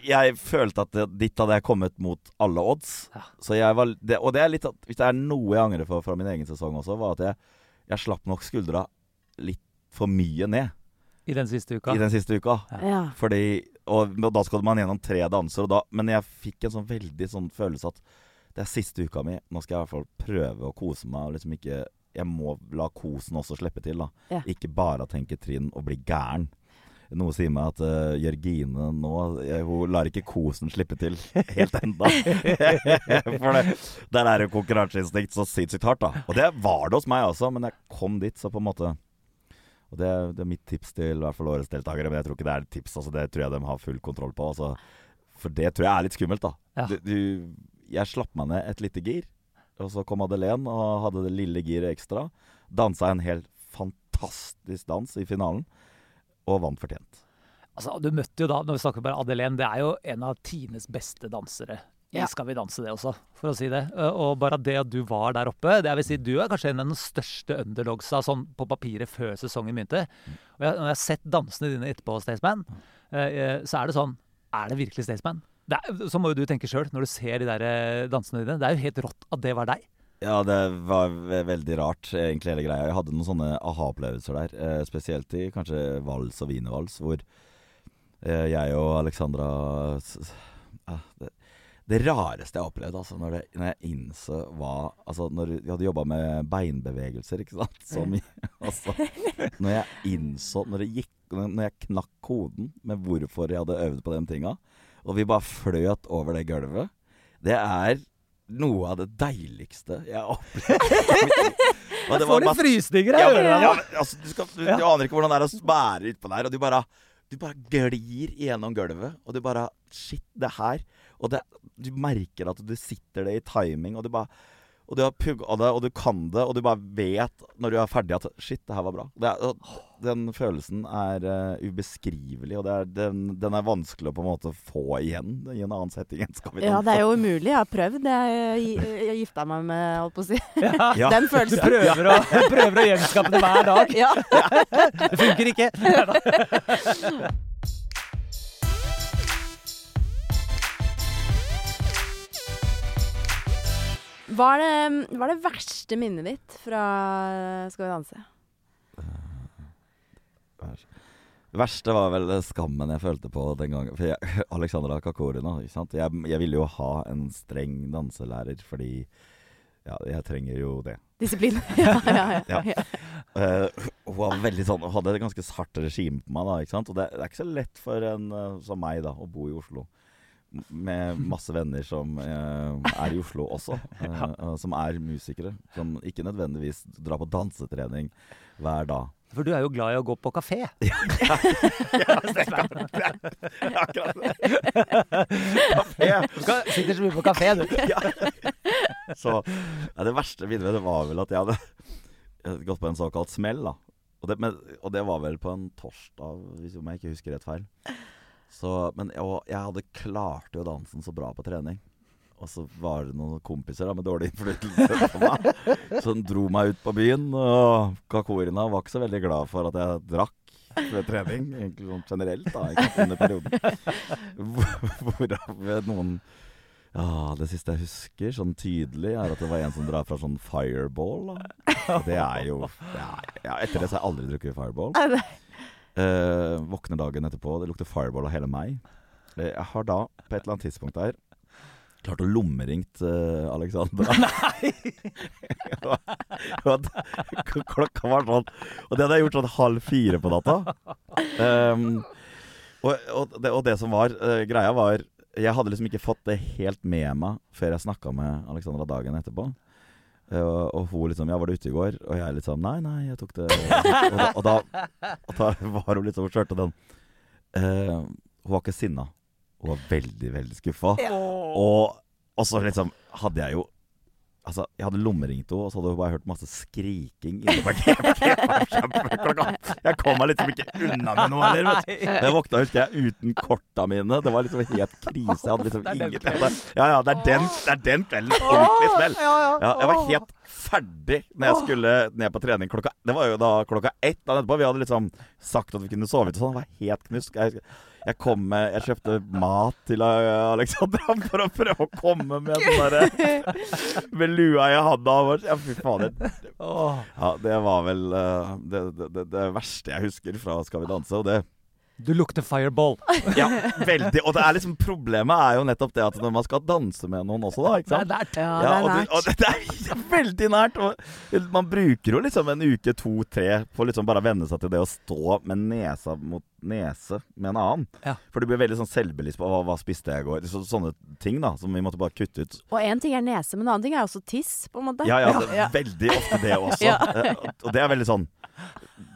jeg følte at det, dit hadde jeg kommet mot alle odds. Ja. Så jeg var, det, og det er litt at, hvis det er noe jeg angrer for fra min egen sesong også, var at jeg, jeg slapp nok skuldra litt for mye ned I den siste uka. i den siste uka. Ja. Fordi, og, og da skal man gjennom tre danser, og da, men jeg fikk en sånn veldig sånn følelse at det er siste uka mi. Nå skal jeg i hvert fall prøve å kose meg. Og liksom ikke Jeg må la kosen også slippe til. da Ja. Ikke bare tenke trinn og bli gæren. Noe sier meg at uh, Jørgine nå jeg, Hun lar ikke kosen slippe til helt enda. For det, der er jo konkurranseinstinkt så sinnssykt hardt, da. Og det var det hos meg også, men jeg kom dit, så på en måte Og det, det er mitt tips til i hvert fall årets deltakere, men jeg tror ikke det er et tips. Altså, det tror jeg de har full kontroll på. Altså, For det tror jeg er litt skummelt, da. Ja. Du, du, jeg slapp meg ned et lite gir, og så kom Madeleine og hadde det lille giret ekstra. Dansa en helt fantastisk dans i finalen, og vant fortjent. Altså, du møtte jo da, når vi snakker bare Adelén, det er jo en av Tines beste dansere. I Ja. Skal vi danse det også, for å si det. Eh, Og bare det at du var der oppe det jeg vil si, Du er kanskje en av de største underdogsa sånn på papiret før sesongen begynte. Og jeg, når jeg har sett dansene dine etterpå, Staysman, eh, så er det sånn Er det virkelig Staysman? Så må jo du tenke sjøl, når du ser de der eh, dansene dine. Det er jo helt rått at det var deg. Ja, det var ve veldig rart, egentlig, hele greia. Jeg hadde noen sånne aha-opplevelser der. Eh, spesielt i kanskje vals og wienervals, hvor eh, jeg og Alexandra ja, det, det rareste jeg opplevde, altså, når, det, når jeg innså hva Altså, når vi hadde jobba med beinbevegelser, ikke sant, så mye Altså, når jeg innså Når det gikk Når jeg knakk koden med hvorfor jeg hadde øvd på de tinga, og vi bare fløt over det gulvet Det er noe av det deiligste jeg har opplevd. Jeg får litt frysninger. ja, jeg ja, altså, du, skal, du, du aner ikke hvordan det er å spære utpå der, og du bare Du bare glir gjennom gulvet, og du bare Shit, det her Og det, du merker at du sitter det i timing, og du bare og du har pugga det, og du kan det, og du bare vet når du er ferdig at Shit, det her var bra. Det er, den følelsen er uh, ubeskrivelig, og det er, den, den er vanskelig å på en måte få igjen i en annen setting enn Skal vi Ja, det er jo umulig. Jeg har prøvd. Jeg, jeg, jeg gifta meg med, holdt på å si. Ja. Ja. Den Du følelsen. prøver å, prøver å gjenskape det hver dag. Ja. Det funker ikke. Hva er, det, hva er det verste minnet ditt fra Skal vi danse? Det verste var vel skammen jeg følte på den gangen. For jeg, Alexandra Kakorina, ikke sant. Jeg, jeg ville jo ha en streng danselærer fordi ja, jeg trenger jo det. Disiplin. Ja, ja, ja. Ja. Eh, hun var veldig sånn, hun hadde et ganske hardt regime på meg. da, ikke sant? Og det, det er ikke så lett for en uh, som meg da, å bo i Oslo. Med masse venner som eh, er i Oslo også. eh, eh, Som er musikere. Som ikke nødvendigvis drar på dansetrening hver dag. For du er jo glad i å gå på kafé. Ja, akkurat det. Kafé. Du sitter så mye på kafé, du. Så ja, det verste minnet det var vel at jeg hadde gått på en såkalt smell. da Og det, men, og det var vel på en torsdag, hvis jeg ikke husker rett feil. Så, men og jeg hadde klart jo dansen så bra på trening. Og så var det noen kompiser da med dårlig innflytelse på meg. Som dro meg ut på byen. Og Kakorina var ikke så veldig glad for at jeg drakk ved trening. Egentlig sånn generelt, da, ikke under perioden. Hvor- Hvorav noen ja, Det siste jeg husker sånn tydelig, er at det var en som drar fra sånn fireball. Da. Det er jo det er, ja, Etter det så har jeg aldri drukket fireball. Eh, våkner dagen etterpå, det lukter fireball av hele meg. Eh, jeg har da, på et eller annet tidspunkt der, klart å lommeringt uh, Alexandra. Nei! klokka var sånn Og det hadde jeg gjort sånn halv fire på natta. Um, og, og, det, og det som var uh, greia, var Jeg hadde liksom ikke fått det helt med meg før jeg snakka med Alexandra dagen etterpå. Eh, og, hun liksom 'Ja, var du ute i går?' Og jeg liksom 'Nei, nei, jeg tok det' Og da, og da, og da var hun liksom Hun kjørte den eh, Hun var ikke sinna. Hun var veldig, veldig skuffa. Og, og så liksom hadde jeg jo Altså, jeg hadde lommeringt henne, og så hadde hun bare hørt masse skriking inne på klokka. Jeg kom meg liksom ikke unna med noe heller. Jeg våkna husker jeg uten korta mine. Det var liksom helt krise. Jeg hadde liksom Det ingenting. Ja, ja, det er den, det er den kvelden. Ordentlig smell. Ja, jeg var helt ferdig når jeg skulle ned på trening klokka Det var jo da klokka ett dagen etterpå. Vi hadde liksom sagt at vi kunne sove ut og sånn. Jeg var helt knusk. Jeg, med Jeg kjøpte mat til Alexandra for å prøve å komme med sånn derre Med lua i handa. og Ja, fy fader. Ja, det var vel uh, det, det, det, verste jeg husker fra Skal vi danse. Og det Du lukter fireball. Ja, veldig. Og det liksom problemet er jo nettopp det at når man skal danse med noen også, da. Ikke Det er nært. Ja, Ja, det og, er det, og nært. det, det er veldig nært. Og man bruker jo liksom en uke, to, tre på liksom bare å venne seg til det å stå med nesa mot nese med en annen. Ja. For du blir veldig sånn selvbevisst på hva, hva spiste jeg i går. Så, sånne ting da, som vi måtte bare kutte ut. Og én ting er nese, men en annen ting er også tiss, på en måte. Ja, ja, det er Ja. veldig ofte det også. Ja. Og det er veldig sånn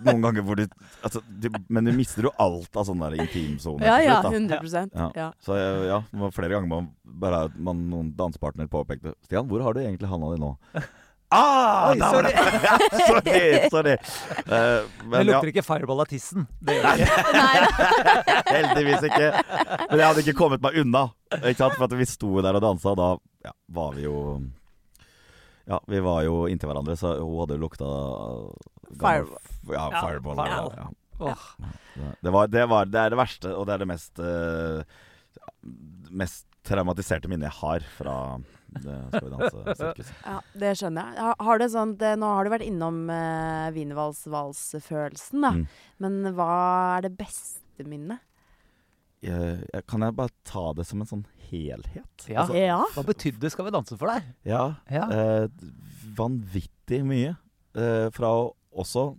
Noen ganger hvor du, altså, du Men du mister jo alt av sånne der intimsoner Ja, ja, slutt, da. 100 Ja. ja. Så ja, det var flere ganger man bare man, noen dansepartner påpekte Stian, hvor har du egentlig handa di nå? Ah! Oi, sorry. sorry! sorry. Uh, Men men ja, lukter ikke fireball av tissen. Det gjør det ikke. Heldigvis ikke. Men jeg hadde ikke kommet meg unna. Ikke sant? For at vi sto der og dansa, og da ja, var vi jo Ja, vi var jo inntil hverandre, så hun hadde lukta gammel- Fireball. Ja, Ja, fireball. fireball. Ja. Åh. Det, var, det, var, det er det verste, og det er det mest uh, Mest traumatiserte minnet jeg har fra det Skal vi danse-sirkuset. Ja, det skjønner jeg. Har, det sånt, nå har du vært innom uh, wienervals-valsfølelsen, da. Mm. Men hva er det beste minnet? Jeg- jeg- Kan jeg bare ta det som en sånn helhet? Ja. Altså, Ja. Hva betydde 'Skal vi danse' for deg? ja Ja. eh, vanvittig mye. Eh, fra å også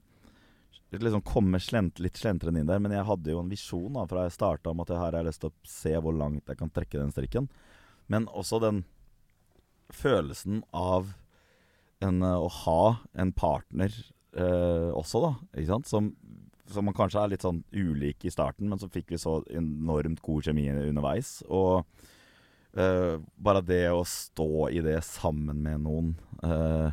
liksom komme slent, litt slentrende inn der. Men jeg hadde jo en visjon da, fra jeg starta om at jeg her har jeg lyst til å se hvor langt jeg kan trekke den strikken. Men også den følelsen av en, eh, å ha en partner eh, også, da. Ikke sant? Som, som man kanskje er litt sånn ulik i starten, men så fikk vi så enormt god kjemi underveis. Og eh, bare det å stå i det sammen med noen eh,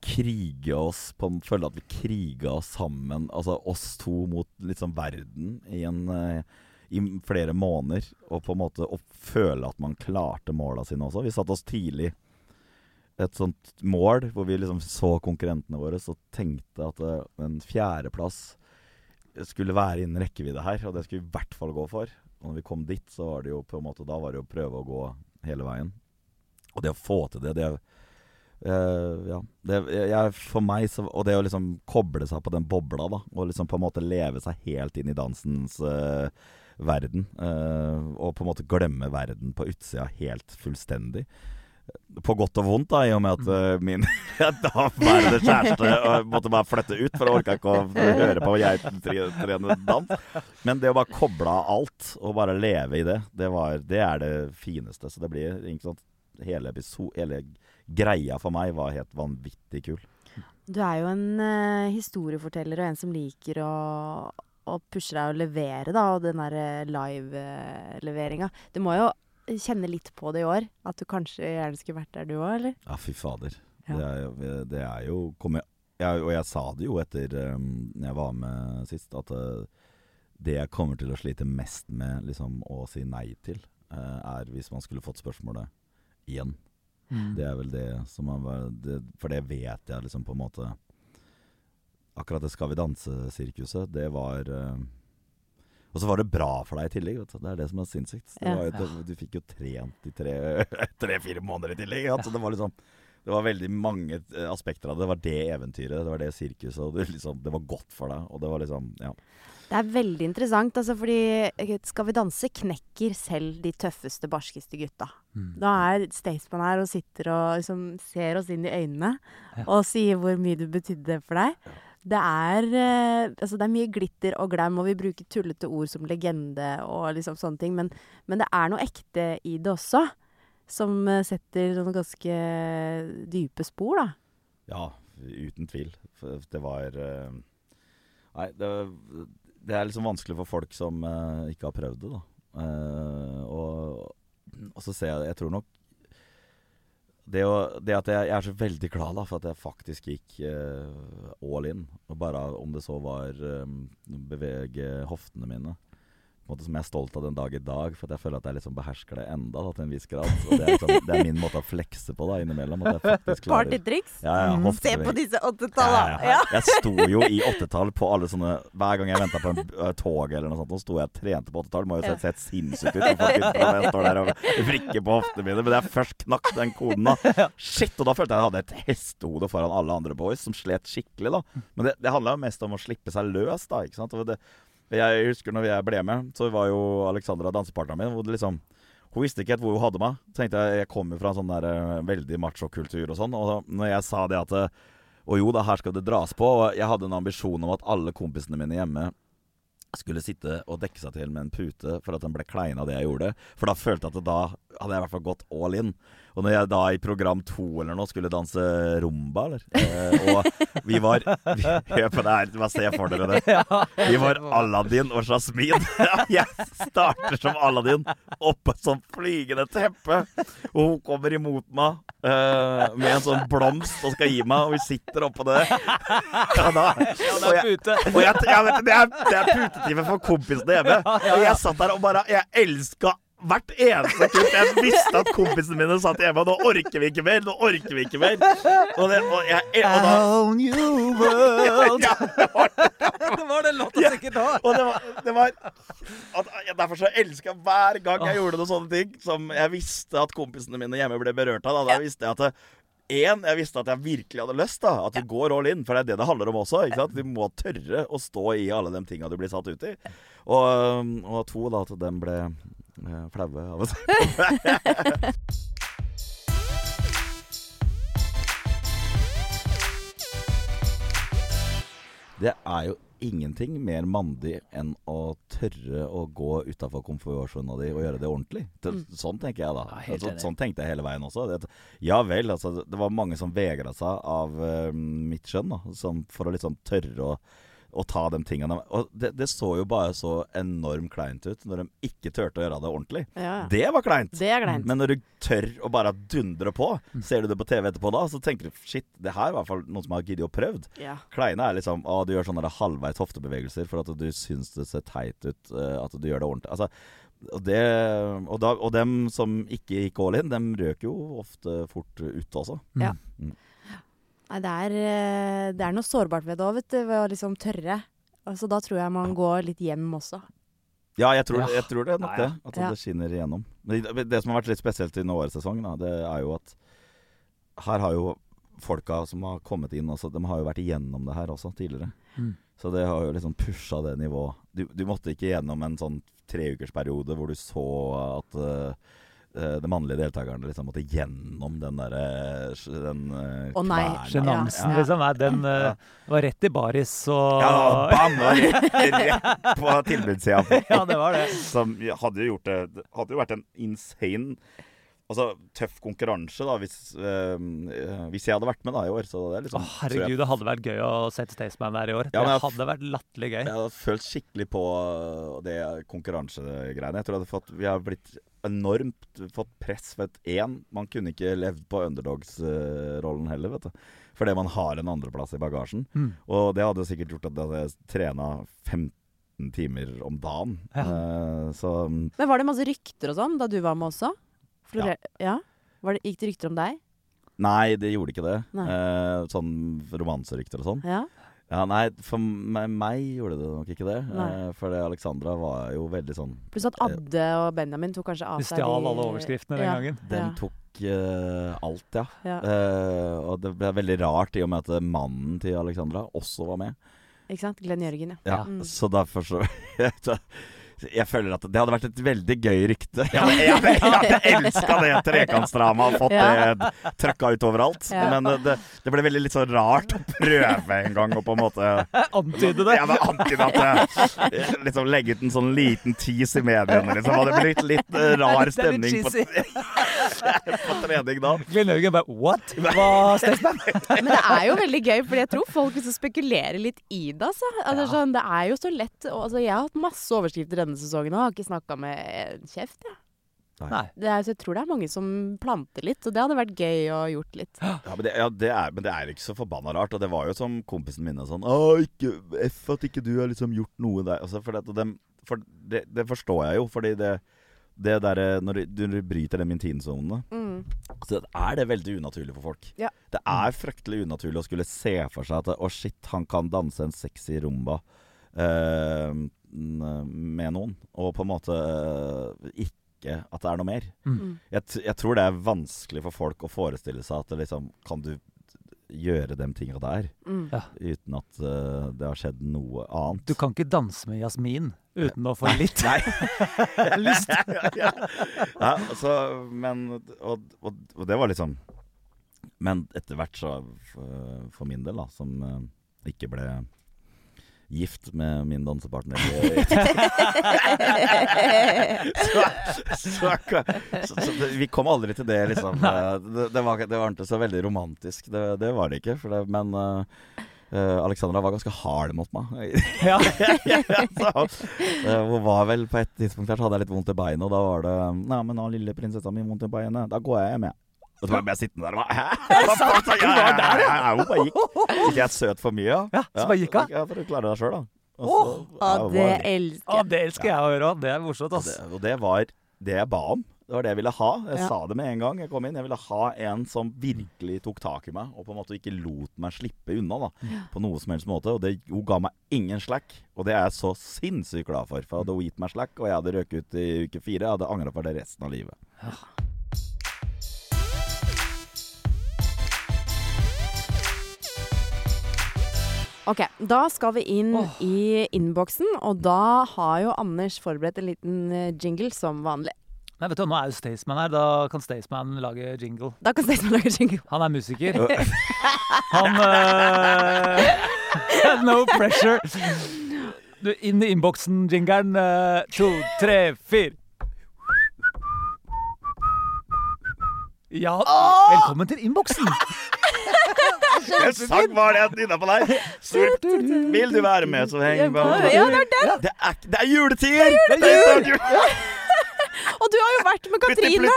Krige oss på, Føle at vi kriga oss sammen. Altså oss to mot liksom verden i en eh, i flere måneder, og på en måte føle at man klarte måla sine også. Vi satte oss tidlig et sånt mål hvor vi liksom så konkurrentene våre og tenkte at eh, en fjerdeplass skulle være innen rekkevidde her, og det skulle vi i hvert fall gå for. Og når vi kom dit, så var det jo på en måte Da var det jo å prøve å gå hele veien. Og det å få til det, det uh, Ja. Det, jeg, for meg så Og det å liksom koble seg på den bobla, da, og liksom på en måte leve seg helt inn i dansens uh, verden. uh, og på en måte glemme verden på utsida helt fullstendig. På godt og vondt, da, i og med at eh, min daværende kjæreste måtte bare flytte ut, for jeg orka ikke å høre på jeg tre- trene dans. Men det å bare koble av alt, og bare leve i det, det, var, det er det fineste. Så det blir ikke sant Hele, episode, hele greia for meg var helt vanvittig kul. Du er jo en uh, historieforteller og en som liker å, å pushe deg og levere, da, og den der live-leveringa. Du må jo kjenne litt på det i år, at du kanskje gjerne skulle vært der du òg, eller? Ja, fy fader. Ja. Det, er, jo- det er jo jeg, jeg, Og jeg sa det jo etter um, jeg var med sist, at uh, det jeg kommer til å slite mest med liksom, å si nei til, uh, er hvis man skulle fått spørsmålet igjen. Mm. Det er vel det som man det, For det vet jeg liksom på en måte Akkurat det Skal vi danse-sirkuset, det var eh, Og så var det bra for deg i tillegg. Vet du. Det er det som er sinnssykt. Ja. jo, du fikk jo trent i tre-fire måneder i tillegg. Ja. Så det var liksom Det var veldig mange eh, aspekter av det. Det var det eventyret, det var det sirkuset, og det, liksom, det var godt for deg. Og det var liksom Ja. Det er veldig interessant, altså, fordi eh, Skal vi danse knekker selv de tøffeste, barskeste gutta. Mm. Da er Staysman her og sitter og liksom ser oss inn i øynene Ja. og sier hvor mye du betydde for deg. Det er, eh, altså det er mye glitter og glam, og vi bruker tullete ord som legende og liksom sånne ting, men, men det er noe ekte i det også, som eh, setter sånne ganske dype spor, da. Ja, uten tvil. Det var eh, Nei, det, det er liksom vanskelig for folk som ikke har prøvd det, da. Og, og så ser jeg Jeg tror nok det, å, det at jeg, jeg er så veldig glad da, for at jeg faktisk gikk uh, all in. Bare om det så var um, bevege hoftene mine. Måte som jeg er stolt av den dag i dag, for at jeg føler at jeg liksom behersker det enda da, til en viss grad. Så det, er liksom, det er min måte å flekse på da innimellom. At jeg faktisk klarer Partytriks. Ja, ja, Mm, Se på disse åttetallene! ja, ja. Jeg sto jo i åttetall på alle sånne Hver gang jeg venta på en uh, tog eller noe sånt, så sto jeg og trente på åttetall. Må jo se helt sinnssykt ut. når Jeg står der og vrikker på hoftene mine. Men jeg først knakk den koden, da Shit! Og da følte jeg jeg hadde et hestehode foran alle andre boys som slet skikkelig, da. Men det, det handla jo mest om å slippe seg løs, da. Ikke sant? Og det, jeg husker når jeg ble med, så var jo Alexandra dansepartneren min. Hvor liksom hun visste ikke helt hvor hun hadde meg. Så tenkte Jeg jeg kommer fra en sånn der eh, veldig machokultur og sånn. Og når jeg sa det at Og jo da, her skal det dras på. Og jeg hadde en ambisjon om at alle kompisene mine hjemme skulle sitte og dekke seg til med en pute for at den ble klein av det jeg gjorde. For da følte jeg at da hadde jeg i hvert fall gått all in. Og når jeg da i program to eller noe skulle danse rumba, eller eh, Og vi var vi, Hør på det her, bare se for dere det. Vi var Aladdin og Jasmin. Jeg starter som Aladdin oppe som flygende teppe. Og hun kommer imot meg eh, med en sånn blomst og skal gi meg, og vi sitter oppå det. Og da, og jeg, og jeg, jeg vet, det er, det er putetime for kompisene hjemme. Og jeg satt der og bare Jeg elska hvert eneste kutt. Jeg visste at kompisene mine satt hjemme, og nå orker vi ikke mer. Nå orker vi ikke mer. Og, det, og, jeg, og da Own new world. ja, det var, Det var den låta sikkert da. og det var, det var at, ja, Derfor så elska jeg hver gang jeg gjorde noen sånne ting som jeg visste at kompisene mine hjemme ble berørt av. Da, da visste jeg at det, en, jeg visste at jeg virkelig hadde lyst. da At du går all in. For det er det det handler om også. Ikke sant? Du må tørre å stå i alle de tinga du blir satt ut i. Og, og to, da, at de ble eh, flaue av å se på. Det er jo ingenting mer mandig enn å tørre å gå utafor komfortsona di og gjøre det ordentlig. Sånn tenker jeg da. Ja, helt altså, sånn tenkte jeg hele veien også. Det, ja vel, altså, det var mange som vegra seg av uh, mitt skjønn, da, som, for å liksom tørre å, å ta de tingene. Og det, det så jo bare så enormt kleint ut når de ikke turte å gjøre det ordentlig. Ja. Det var kleint. Det er kleint. Men når du tør å bare dundre på, ser du det på TV etterpå da, så tenker du shit, det her er i hvert fall noen som har giddet og prøvd. Ja. Kleine er liksom å, du gjør sånne halvveis hoftebevegelser for at du syns det ser teit ut, eh, at du gjør det ordentlig. Altså, og, det, og, da, og dem som ikke gikk all in, dem røk jo ofte fort ut også. Ja. Nei, det er, eh, det er noe sårbart ved det òg, vet du. Ved å liksom tørre. Altså, da tror jeg man går litt hjem også. Ja, jeg tror, Ja. jeg tror det er nok det. At Ja. det skinner igjennom. Men det, som har vært litt spesielt i årets sesong, da, det er jo at her har jo folka som har kommet inn, også, de har jo vært igjennom det her også tidligere. Mm. Så det har jo liksom pusha det nivået. Du, du måtte ikke gjennom en sånn treukersperiode hvor du så at eh, eh, de mannlige deltakerne liksom måtte gjennom den derre den oh. Sjenansen, Ja. liksom. Nei, den ja. var rett i baris og Ja, bam! Rett, rett på tilbudssida. Ja, det var det. Som hadde jo gjort det Hadde jo vært en insane Altså tøff konkurranse, da, hvis, eh, eh, hvis jeg hadde vært med da i år. Så det er liksom jeg- herregud, det hadde vært gøy å sette Staysman der i år. Ja, det jeg- hadde vært latterlig gøy. Jeg hadde følt skikkelig på det konkurransegreiene. Jeg tror jeg hadde fått, vi har blitt enormt fått press Vet, et én. Man kunne ikke levd på underdogs-rollen heller, vet du. Fordi man har en andreplass i bagasjen. Mm. Og det hadde sikkert gjort at jeg hadde trena 15 timer om dagen. Ja. Uh, så Men var det masse rykter og sånn da du var med også? Florer ja. Var det, gikk det rykter om deg? Nei, det gjorde ikke det. Eh, sånn romanserykter og sånn. Ja. Ja, nei, for meg, meg gjorde det nok ikke det. Eh, for Alexandra var jo veldig sånn Pluss at Adde og Benjamin tok kanskje av seg stjal alle overskriftene den ja. gangen. Den Ja. tok eh, alt, ja. Ja. Eh, og det ble veldig rart i og med at mannen til Alexandra også var med. Ikke sant? Glenn Jørgen, ja. Ja, Mm. Så derfor så Jeg føler at det hadde vært et veldig gøy rykte. Jeg hadde, jeg hadde, jeg hadde elska det trekantsdramaet og fått Ja. det trøkka ut overalt. Ja. Men det, det, det ble veldig litt så rart å prøve en gang og på en måte Antyde det! Ja, det antyde at eh, Liksom legge ut en sånn liten tease i mediene, liksom. Hadde blitt litt eh, rar Det stemning på, på trening da. Glenn Jørgen bare What? Hva, Staysman? Men det er jo veldig gøy, fordi jeg tror folk liksom spekulerer litt i det. Altså. Altså, Ja. sånn, det er jo så lett altså, Jeg har hatt masse overskrifter denne sesongen òg. har ikke snakka med en kjeft. Jeg. Nei. Det er, så jeg tror det er mange som planter litt, og det hadde vært gøy å gjort litt. Ja, men det, ja, det er, men det er ikke så forbanna rart. Og det var jo som kompisen min sånn Å, ikke F at ikke du har liksom gjort noe der. Altså, for det, og dem- for det, det forstår jeg jo, fordi det det derre Når du, du bryter den intimsonene, Mm. så er det veldig unaturlig for folk. Ja. Det er fryktelig unaturlig å skulle se for seg at Å, shit, han kan danse en sexy rumba eh, med noen, og på en måte eh, ikke at det er noe mer. Mm. Jeg, t jeg tror det er vanskelig for folk å forestille seg at det liksom Kan du gjøre de tinga der Mm. uten at uh, det har skjedd noe annet? Du kan ikke danse med Jasmin uten å få litt Nei. lyst. ja, ja, altså, men og, og, og det var liksom Men etter hvert så, for, for min del, da, som eh, ikke ble gift med min dansepartner. så, så, så, vi kom aldri til det, liksom. Eh, Det, det, var, det var ikke så veldig romantisk. Det, det var det ikke. Men uh, Alexandra var ganske hard mot meg. Ja. så, hun var vel på et tidspunkt her så hadde jeg litt vondt i beinet, og da var det Nei, men har lille prinsessa mi vondt i beinet? Da går jeg hjem, jeg. Og så var jeg sittende der og bare Hæ? Hva faen sa jeg? Var der, ja? Hun bare gikk. Ikke jeg søt for mye? Ja, så bare gikk hun? Ja, for å klare deg sjøl, da. Å, det elsker jeg. det elsker jeg å høre òg. Det er morsomt, ass. det, og det var det jeg ba om. Det var det jeg ville ha. Jeg Ja. sa det med en gang jeg kom inn. Jeg ville ha en som virkelig tok tak i meg, og på en måte ikke lot meg slippe unna. da På noe som helst måte. Og det, hun ga meg ingen slack, og det er jeg så sinnssykt glad for. For hadde hun gitt meg slack, og jeg hadde røket ut i uke fire, jeg hadde angra på det resten av livet. Ok, da skal vi inn oh. i innboksen, og da har jo Anders forberedt en liten eh, jingle som vanlig. Nei, vet du, Nå er jo Staysman her. Da kan Staysman lage jingle. Da kan Staysman lage jingle. Han er musiker. Han uh, No pressure. Du, inn i innboksen, jingeren. Uh, to, tre, fire. Ja, velkommen til innboksen. En sang var det jeg nynna på! Surt. Vil du være med, så heng på Ja, det er den! Det er, det er juletider! Det er jul! Og du har jo vært med Katrine!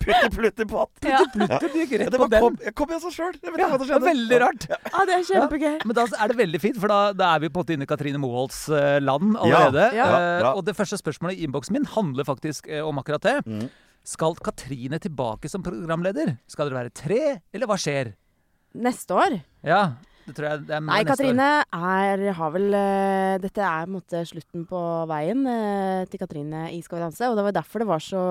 Putti plutti pott. Putti plutti du gikk Ja, rett det på den. kom, jeg kom jeg så sjøl. Veldig rart. Ja, det er kjempegøy. Men da er det veldig fint, for da, da er vi på en måte inne i Katrine Moholts eh, land allerede. Ja. Ja, Eh, og det første spørsmålet i innboksen min handler faktisk eh, om akkurat det. Skal Katrine tilbake som programleder? Skal dere være tre, eller hva skjer? Neste år? Ja, det tror jeg det er Nei, neste år. Katrine er, har vel eh, Dette er på en måte slutten på veien eh, til Katrine i Skal vi danse. Og det var derfor det var så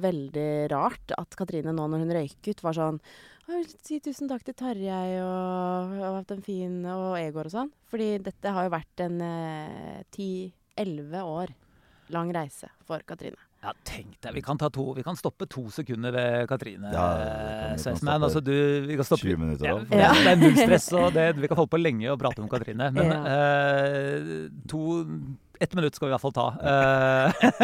veldig rart at Katrine nå når hun røyk ut, var sånn jeg vil Si tusen takk til Tarjei og, og hatt en fin og Egor og sånn. Fordi dette har jo vært en ti-elleve år lang reise for Katrine. Ja, tenk deg, vi kan, ta to, vi kan stoppe to sekunder ved Katrine Ja, det kan vi. Vi kan stoppe Altså, du, vi kan stoppe 20 minutter, Ja. Ja. Det er null stress, og det, vi kan holde på lenge og prate om Katrine. Men Ja. uh, to Ett minutt skal vi i hvert fall ta.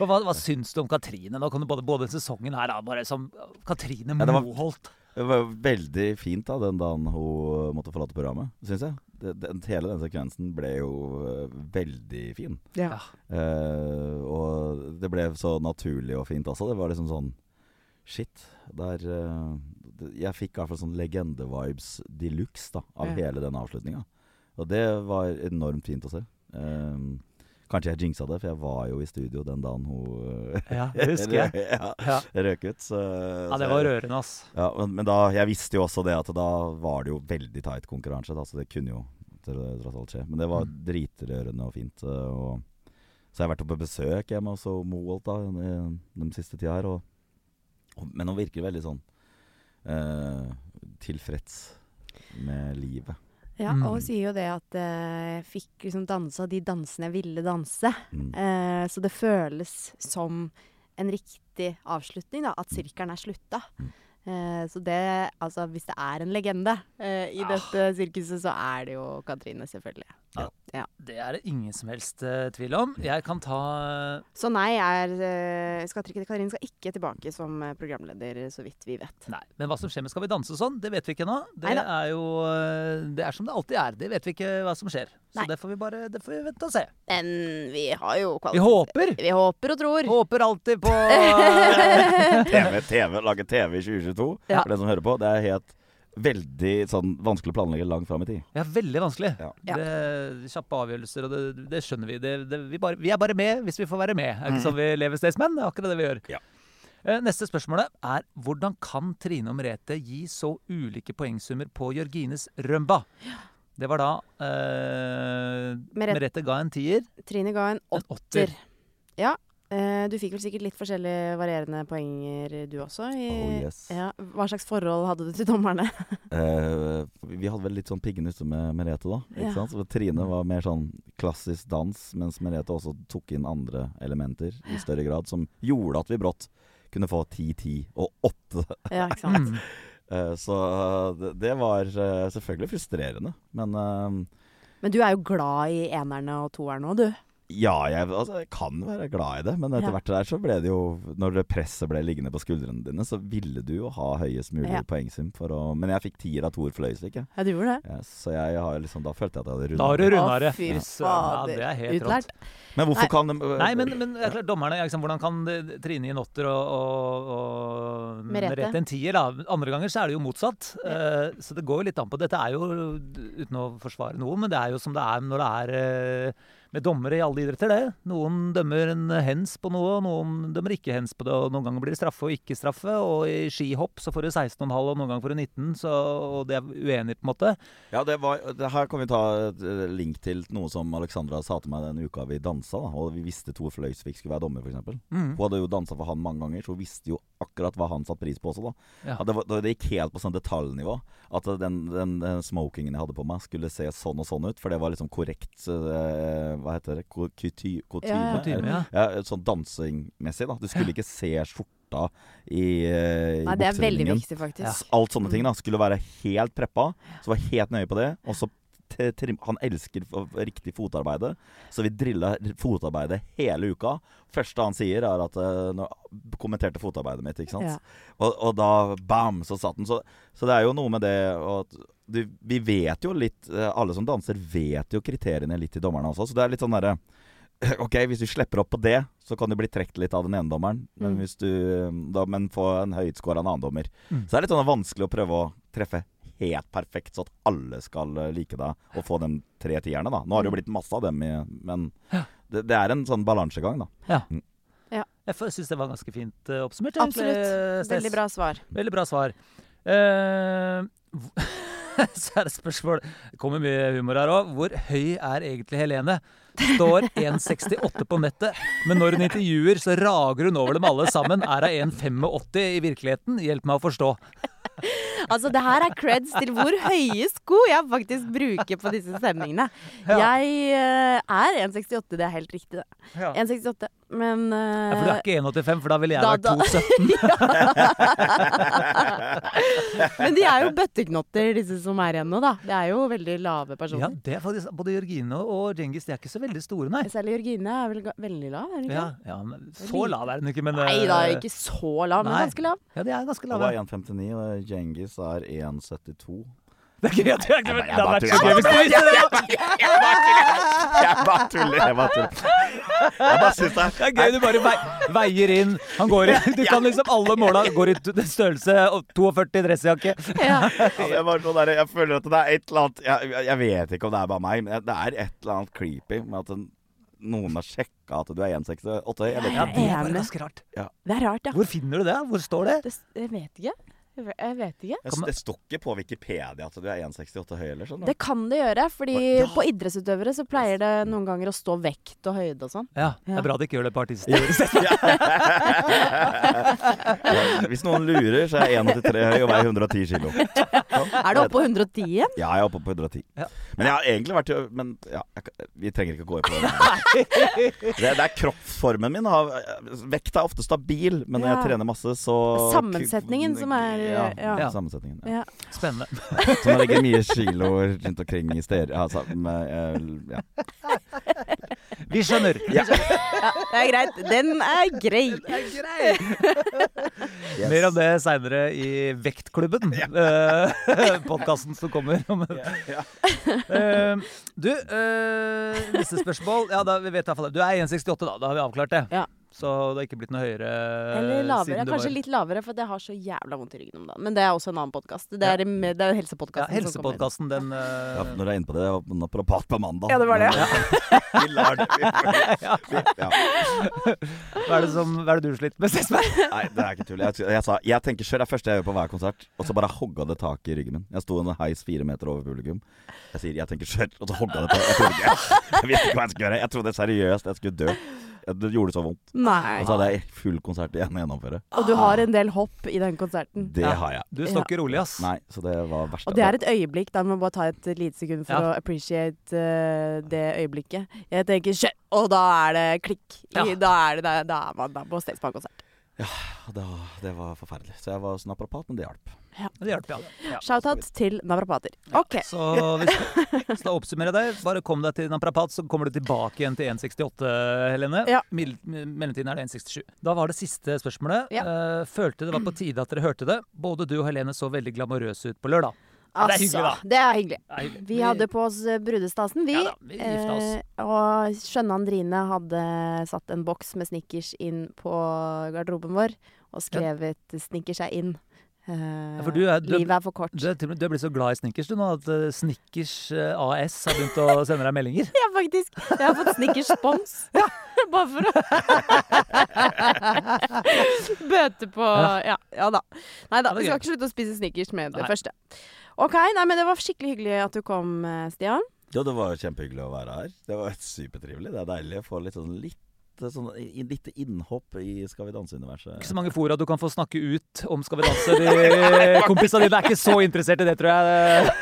Uh, hva, hva syns du om Katrine? Nå kan du både, både sesongen her, da, bare som Katrine Ja, det var- Moholt. Det var veldig fint da, den dagen hun måtte forlate programmet, syns jeg. Det, den, hele den sekvensen ble jo eh, veldig fin. Ja. Uh, og det ble så naturlig og fint også. Det var liksom sånn Shit. Der uh, Jeg fikk i hvert fall sånn legende-vibes de luxe av Ja. hele den avslutninga. Og det var enormt fint å se. Eh, kanskje jeg jinxa det, for jeg var jo i studio den dagen hun eh, Ja, det husker jeg. ja, Ja. røk ut. Så, ja, det var rørende, ass. ja, men, men da, jeg visste jo også det at da var det jo veldig tight konkurranse. Da, så det kunne jo tross alt skje. Men det var Mm. dritrørende og fint. eh, Og, så jeg har vært på besøk hjemme hos Moholt da, i den siste tida her. Og, og, men hun virker veldig sånn eh, tilfreds med livet. Ja, Mm. og hun sier jo det at eh, jeg fikk liksom dansa de dansene jeg ville danse. Mm. Uh, så det føles som en riktig avslutning, da. At sirkelen er slutta. Mm. Uh, så det Altså, hvis det er en legende i Ah. dette sirkuset, så er det jo Katrine, selvfølgelig. Det er det ingen som helst uh, tvil om. Jeg kan ta Så nei, er, uh, skal, ikke- Katrine skal ikke tilbake som eh, programleder, så vidt vi vet. Nei, men hva som skjer med Skal vi danse og sånn, det vet vi ikke ennå. Det Neida. er jo uh, Det er som det alltid er. Det vet vi ikke hva som skjer. Så det får vi bare Det får vi vente og se. Men vi har jo Vi håper. Vi håper og tror. Håper alltid på eh, TV, TV, lage TV i 2022, Ja. for den som hører på, det er helt veldig sånn vanskelig å planlegge langt fram i tid. Ja, veldig vanskelig. Ja. Ja. Det, kjappe avgjørelser, og det, det skjønner vi. Det, det, vi, bare, vi er bare med hvis vi får være med. Er ikke sånn vi lever Staysman? Det er akkurat det vi gjør. Ja. Eh, Neste spørsmålet er hvordan kan Trine og Merete gi så ulike poengsummer på Jørgines rømba? Det var da eh, Merete- Merete ga en tier. Trine ga en En åtter. åtter. Ja. Eh, du fikk vel sikkert litt forskjellige varierende poenger, du også? I, Oh, yes. ja. Hva slags forhold hadde du til dommerne? Eh, vi hadde vel litt sånn piggene ute med Merete, da. Ikke Ja. sant? Så Trine var mer sånn klassisk dans, mens Merete også tok inn andre elementer i større grad, som gjorde at vi brått kunne få 10, 10 og 8. ja, ikke sant? Mm. Eh, så eh, det, det var eh, selvfølgelig frustrerende. Men eh, Men du er jo glad i enerne og toerne òg, du. Ja, jeg, altså, jeg kan være glad i det, men etter Ja. hvert der så ble det jo Når det presset ble liggende på skuldrene dine, så ville du jo ha høyest mulig Ja. poengsum for å Men jeg fikk tier av Tor Fløysvik, jeg. Ja, du gjorde det. Ja, så jeg har liksom Da følte jeg at jeg hadde Da har du runda. det. Fy fader. Ja, det er helt rått. Utlært. Men hvorfor Nei. kan de Nei, men, men klart, dommerne, liksom, hvordan kan det- Trine gi en åtter og, og, og Merete. Merete en tier? da? Andre ganger så er det jo motsatt. Uh, så det går jo litt an på. Dette er jo, uten å forsvare noe, men det er jo som det er når det er eh, med dommere i alle idretter, det. Noen dømmer en hens på noe, og noen dømmer ikke hens på det. og Noen ganger blir det straffe og ikke straffe. Og i skihopp så får du 16,5, og noen ganger får du 19. Så, og det er uenig, på en måte. Ja, det var, det her kan vi ta et eh, link til noe som Alexandra sa til meg den uka vi dansa. Da, og vi visste Tor Fløysvik skulle være dommer, f.eks. Mm. Hun hadde jo dansa for han mange ganger, så hun visste jo akkurat hva han satte pris på også. da. Ja. Det, var, det gikk helt på sånn detaljnivå. At den, den, den smokingen jeg hadde på meg, skulle se sånn og sånn ut. For det var liksom korrekt uh, Hva heter det? Ku- kuty- Kutyme? Ja, ja. Sånn dansingmessig, da. Du skulle ikke se skjorta i, eh, i Nei, det er veldig viktig, faktisk. Alt sånne ting da skulle være helt preppa. Så var helt nøye på det. Og så Han elsker riktig fotarbeide, så vi drilla fotarbeidet hele uka. Første han sier, er at eh, når, Kommenterte fotarbeidet mitt, ikke sant. Ja. Og, og da bam, så satt den. Så, så det er jo noe med det og at du, Vi vet jo litt eh, Alle som danser, vet jo kriteriene litt til dommerne også. Så det er litt sånn derre Ok, hvis du slipper opp på det, så kan du bli trukket litt av den ene dommeren. Men, Mm. hvis du, da, men få en høytskåra annen dommer. Mm. Så det er litt sånn vanskelig å prøve å treffe helt perfekt, så at alle skal eh, like deg og få de tre tierne. da Nå har det jo blitt masse av dem, i, men det, det er en sånn balansegang, da. Jeg syns det var ganske fint eh, oppsummert. egentlig, Absolutt. Stess. Veldig bra svar. Veldig bra svar. Uh, så er det spørsmål Det kommer mye humor her òg. Hvor høy er egentlig Helene? Står 1,68 på nettet, men når hun intervjuer, så rager hun over dem alle sammen. Er hun 1,85 i virkeligheten? Hjelp meg å forstå. Altså, det her er creds til hvor høye sko jeg faktisk bruker på disse sendingene. Ja. Jeg uh, er 1,68, det er helt riktig, det. Ja. 1,68, men Ja, for du er ikke 1,85, for da ville jeg Da- vært 2,17. Men de er jo bøtteknotter, disse som er igjen nå, da. Det er jo veldig lave Ja, personer. det er faktisk Både Jørgine og Djengis de er ikke så veldig store, nei. Særlig Jørgine er vel veldig lav, er hun ikke? Ja, ja, men så lav er hun ikke, men Nei da, eh, ikke så lav, men Nei. ganske lav. Ja, de er ganske Og Det var 1,59, og Djengis er 1,72. Det er gøy at du er Det hadde vært så gøy hvis du visste det! Jeg bare tuller! Jeg bare tuller. Jeg bare syns det Det er gøy, du bare veier inn. Han går i Du kan liksom alle måla går i størrelse 42 dressjakke. Jeg, sånn jeg føler at det er et eller annet jeg, vet ikke om det er bare meg, men det er et eller annet creepy med at en, noen har sjekka at du er 1,68 høy. Jeg vet Ja, det er ganske rart. Det er rart, ja. Hvor finner du det? Hvor står det? Det, jeg vet ikke. Jeg vet ikke. Jeg, det står ikke på Wikipedia at du er 1,68 høy eller sånn. da. Det kan det gjøre, fordi Ja. på idrettsutøvere så pleier det noen ganger å stå vekt og høyde og sånn. Ja, det er bra de ikke gjør det på artister. Ja, Hvis noen lurer, så er jeg 1,83 høy og veier 110 kilo. Er du oppe på 110 igjen? Ja, jeg er oppe på 110. Ja. Men jeg har egentlig vært Men ja, jeg, vi trenger ikke å gå i på det. Det, det er kroppsformen min. Har, vekt er ofte stabil, men når jeg trener masse, så Sammensetningen som er- Ja, ja. sammensetningen. Ja. Ja. Spennende. Så man legger mye kiloer rundt omkring i steder... Altså, med, eh, ja. Vi skjønner. Ja, det er greit. Den er grei. Yes. Mer om det seinere i Vektklubben. Ja. Podkasten som kommer. Ja, Eh, du, uh, neste spørsmål. Ja, da, vi vet i hvert fall det. Du er 1,68, da. Da har vi avklart det. Ja. Så det har ikke blitt noe høyere Eller lavere. siden Kanskje var- litt lavere, for jeg har så jævla vondt i ryggen om dagen. Men det er også en annen podkast. Det er, med- det er jo Ja, helsepodkasten. helsepodkasten, den uh... Ja, når jeg er inne på det, det var naprapat på mandag. Ja, det var det, Men, eh, Vi lar det vi, ja. hva, er det som, hva er det du sliter med, Stesberg? Nei, det er ikke tull. Jeg, jeg sa jeg tenker sjøl, det er første jeg gjør på hver konsert. Og så bare hogga det tak i ryggen min. Jeg sto en heis fire meter over publikum. Jeg sier 'jeg tenker sjøl', og så hogga det tak. Jeg trodde ikke Jeg visste ikke hva jeg skulle gjøre. Jeg trodde seriøst jeg skulle dø. Det gjorde så vondt. Nei. Og så hadde jeg full konsert igjen å gjennomføre. Og du har en del hopp i den konserten. Det Ja. har jeg. Du står ikke rolig, ass. Nei, så det var verst. Og det er et øyeblikk. Da må vi bare ta et lite sekund for Ja. å appreciate uh, det øyeblikket. Jeg tenker shit, og da er det klikk. I, Ja. Da er det da, da er man da på Staysman-konsert. Og Det, var- det var forferdelig. Så jeg var hos naprapat, men det hjalp. Ja. Det hjalp, ja. ja. Shout-out til naprapater. OK. Så hvis så da oppsummerer jeg deg. Bare kom deg til naprapat, så kommer du tilbake igjen til 1,68, Helene. Ja. Mil- Mellomtiden er det 1,67. Da var det siste spørsmålet. Ja. Eh, følte det var på tide at dere hørte det. Både du og Helene så veldig glamorøse ut på lørdag. Ja, det er hyggelig, da. Altså, det er hyggelig. Det er hyggelig. Vi hadde på oss eh, brudestasen, vi. Ja da, vi gifta oss. Eh, og skjønne Andrine hadde satt en boks med Snickers inn på garderoben vår og skrevet 'Snickers er inn'. Eh, for du er- du- livet er for kort. Du du er blitt så glad i Snickers du nå at eh, Snickers eh, AS har begynt å sende deg meldinger. Ja, faktisk. Jeg har fått Snickers spons. Bare for å Bøte på ja. ja da. Nei da, Ja, vi skal ikke slutte å spise Snickers med det Nei. første. OK, nei, men det var skikkelig hyggelig at du kom, eh, Stian. Ja, det var kjempehyggelig å være her. Det var supertrivelig. Det er deilig å få litt sånn litt sånn lite innhopp i Skal vi danse-universet. Ikke så mange fora du kan få snakke ut om Skal vi danse. De kompisene dine er ikke så interessert i det, tror jeg.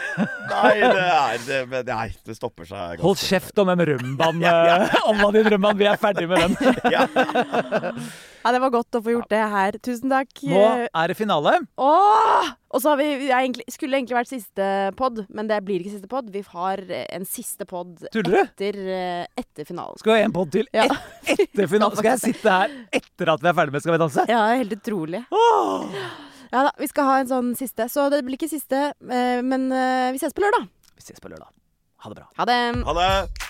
Nei, det er det, men nei, det stopper seg ganske Hold kjeft om den rømbaen. ja. Anna din rømbaen, vi er ferdig med den. Ja. Det var godt å få gjort det her. Tusen takk. Nå er det finale. Åh! Og så har vi, vi egentlig, skulle egentlig vært siste pod, men det blir ikke siste pod. Vi har eh, en siste pod etter, eh, etter finalen. Skal vi ha en pod til Ja. et, etter finalen? Skal jeg sitte her etter at vi er ferdig med Skal vi danse? Ja, helt utrolig. Åh! Ja da, Vi skal ha en sånn siste. Så det blir ikke siste, eh, men vi ses på lørdag. Vi ses på lørdag. Ha det bra. Ha det. Ha det!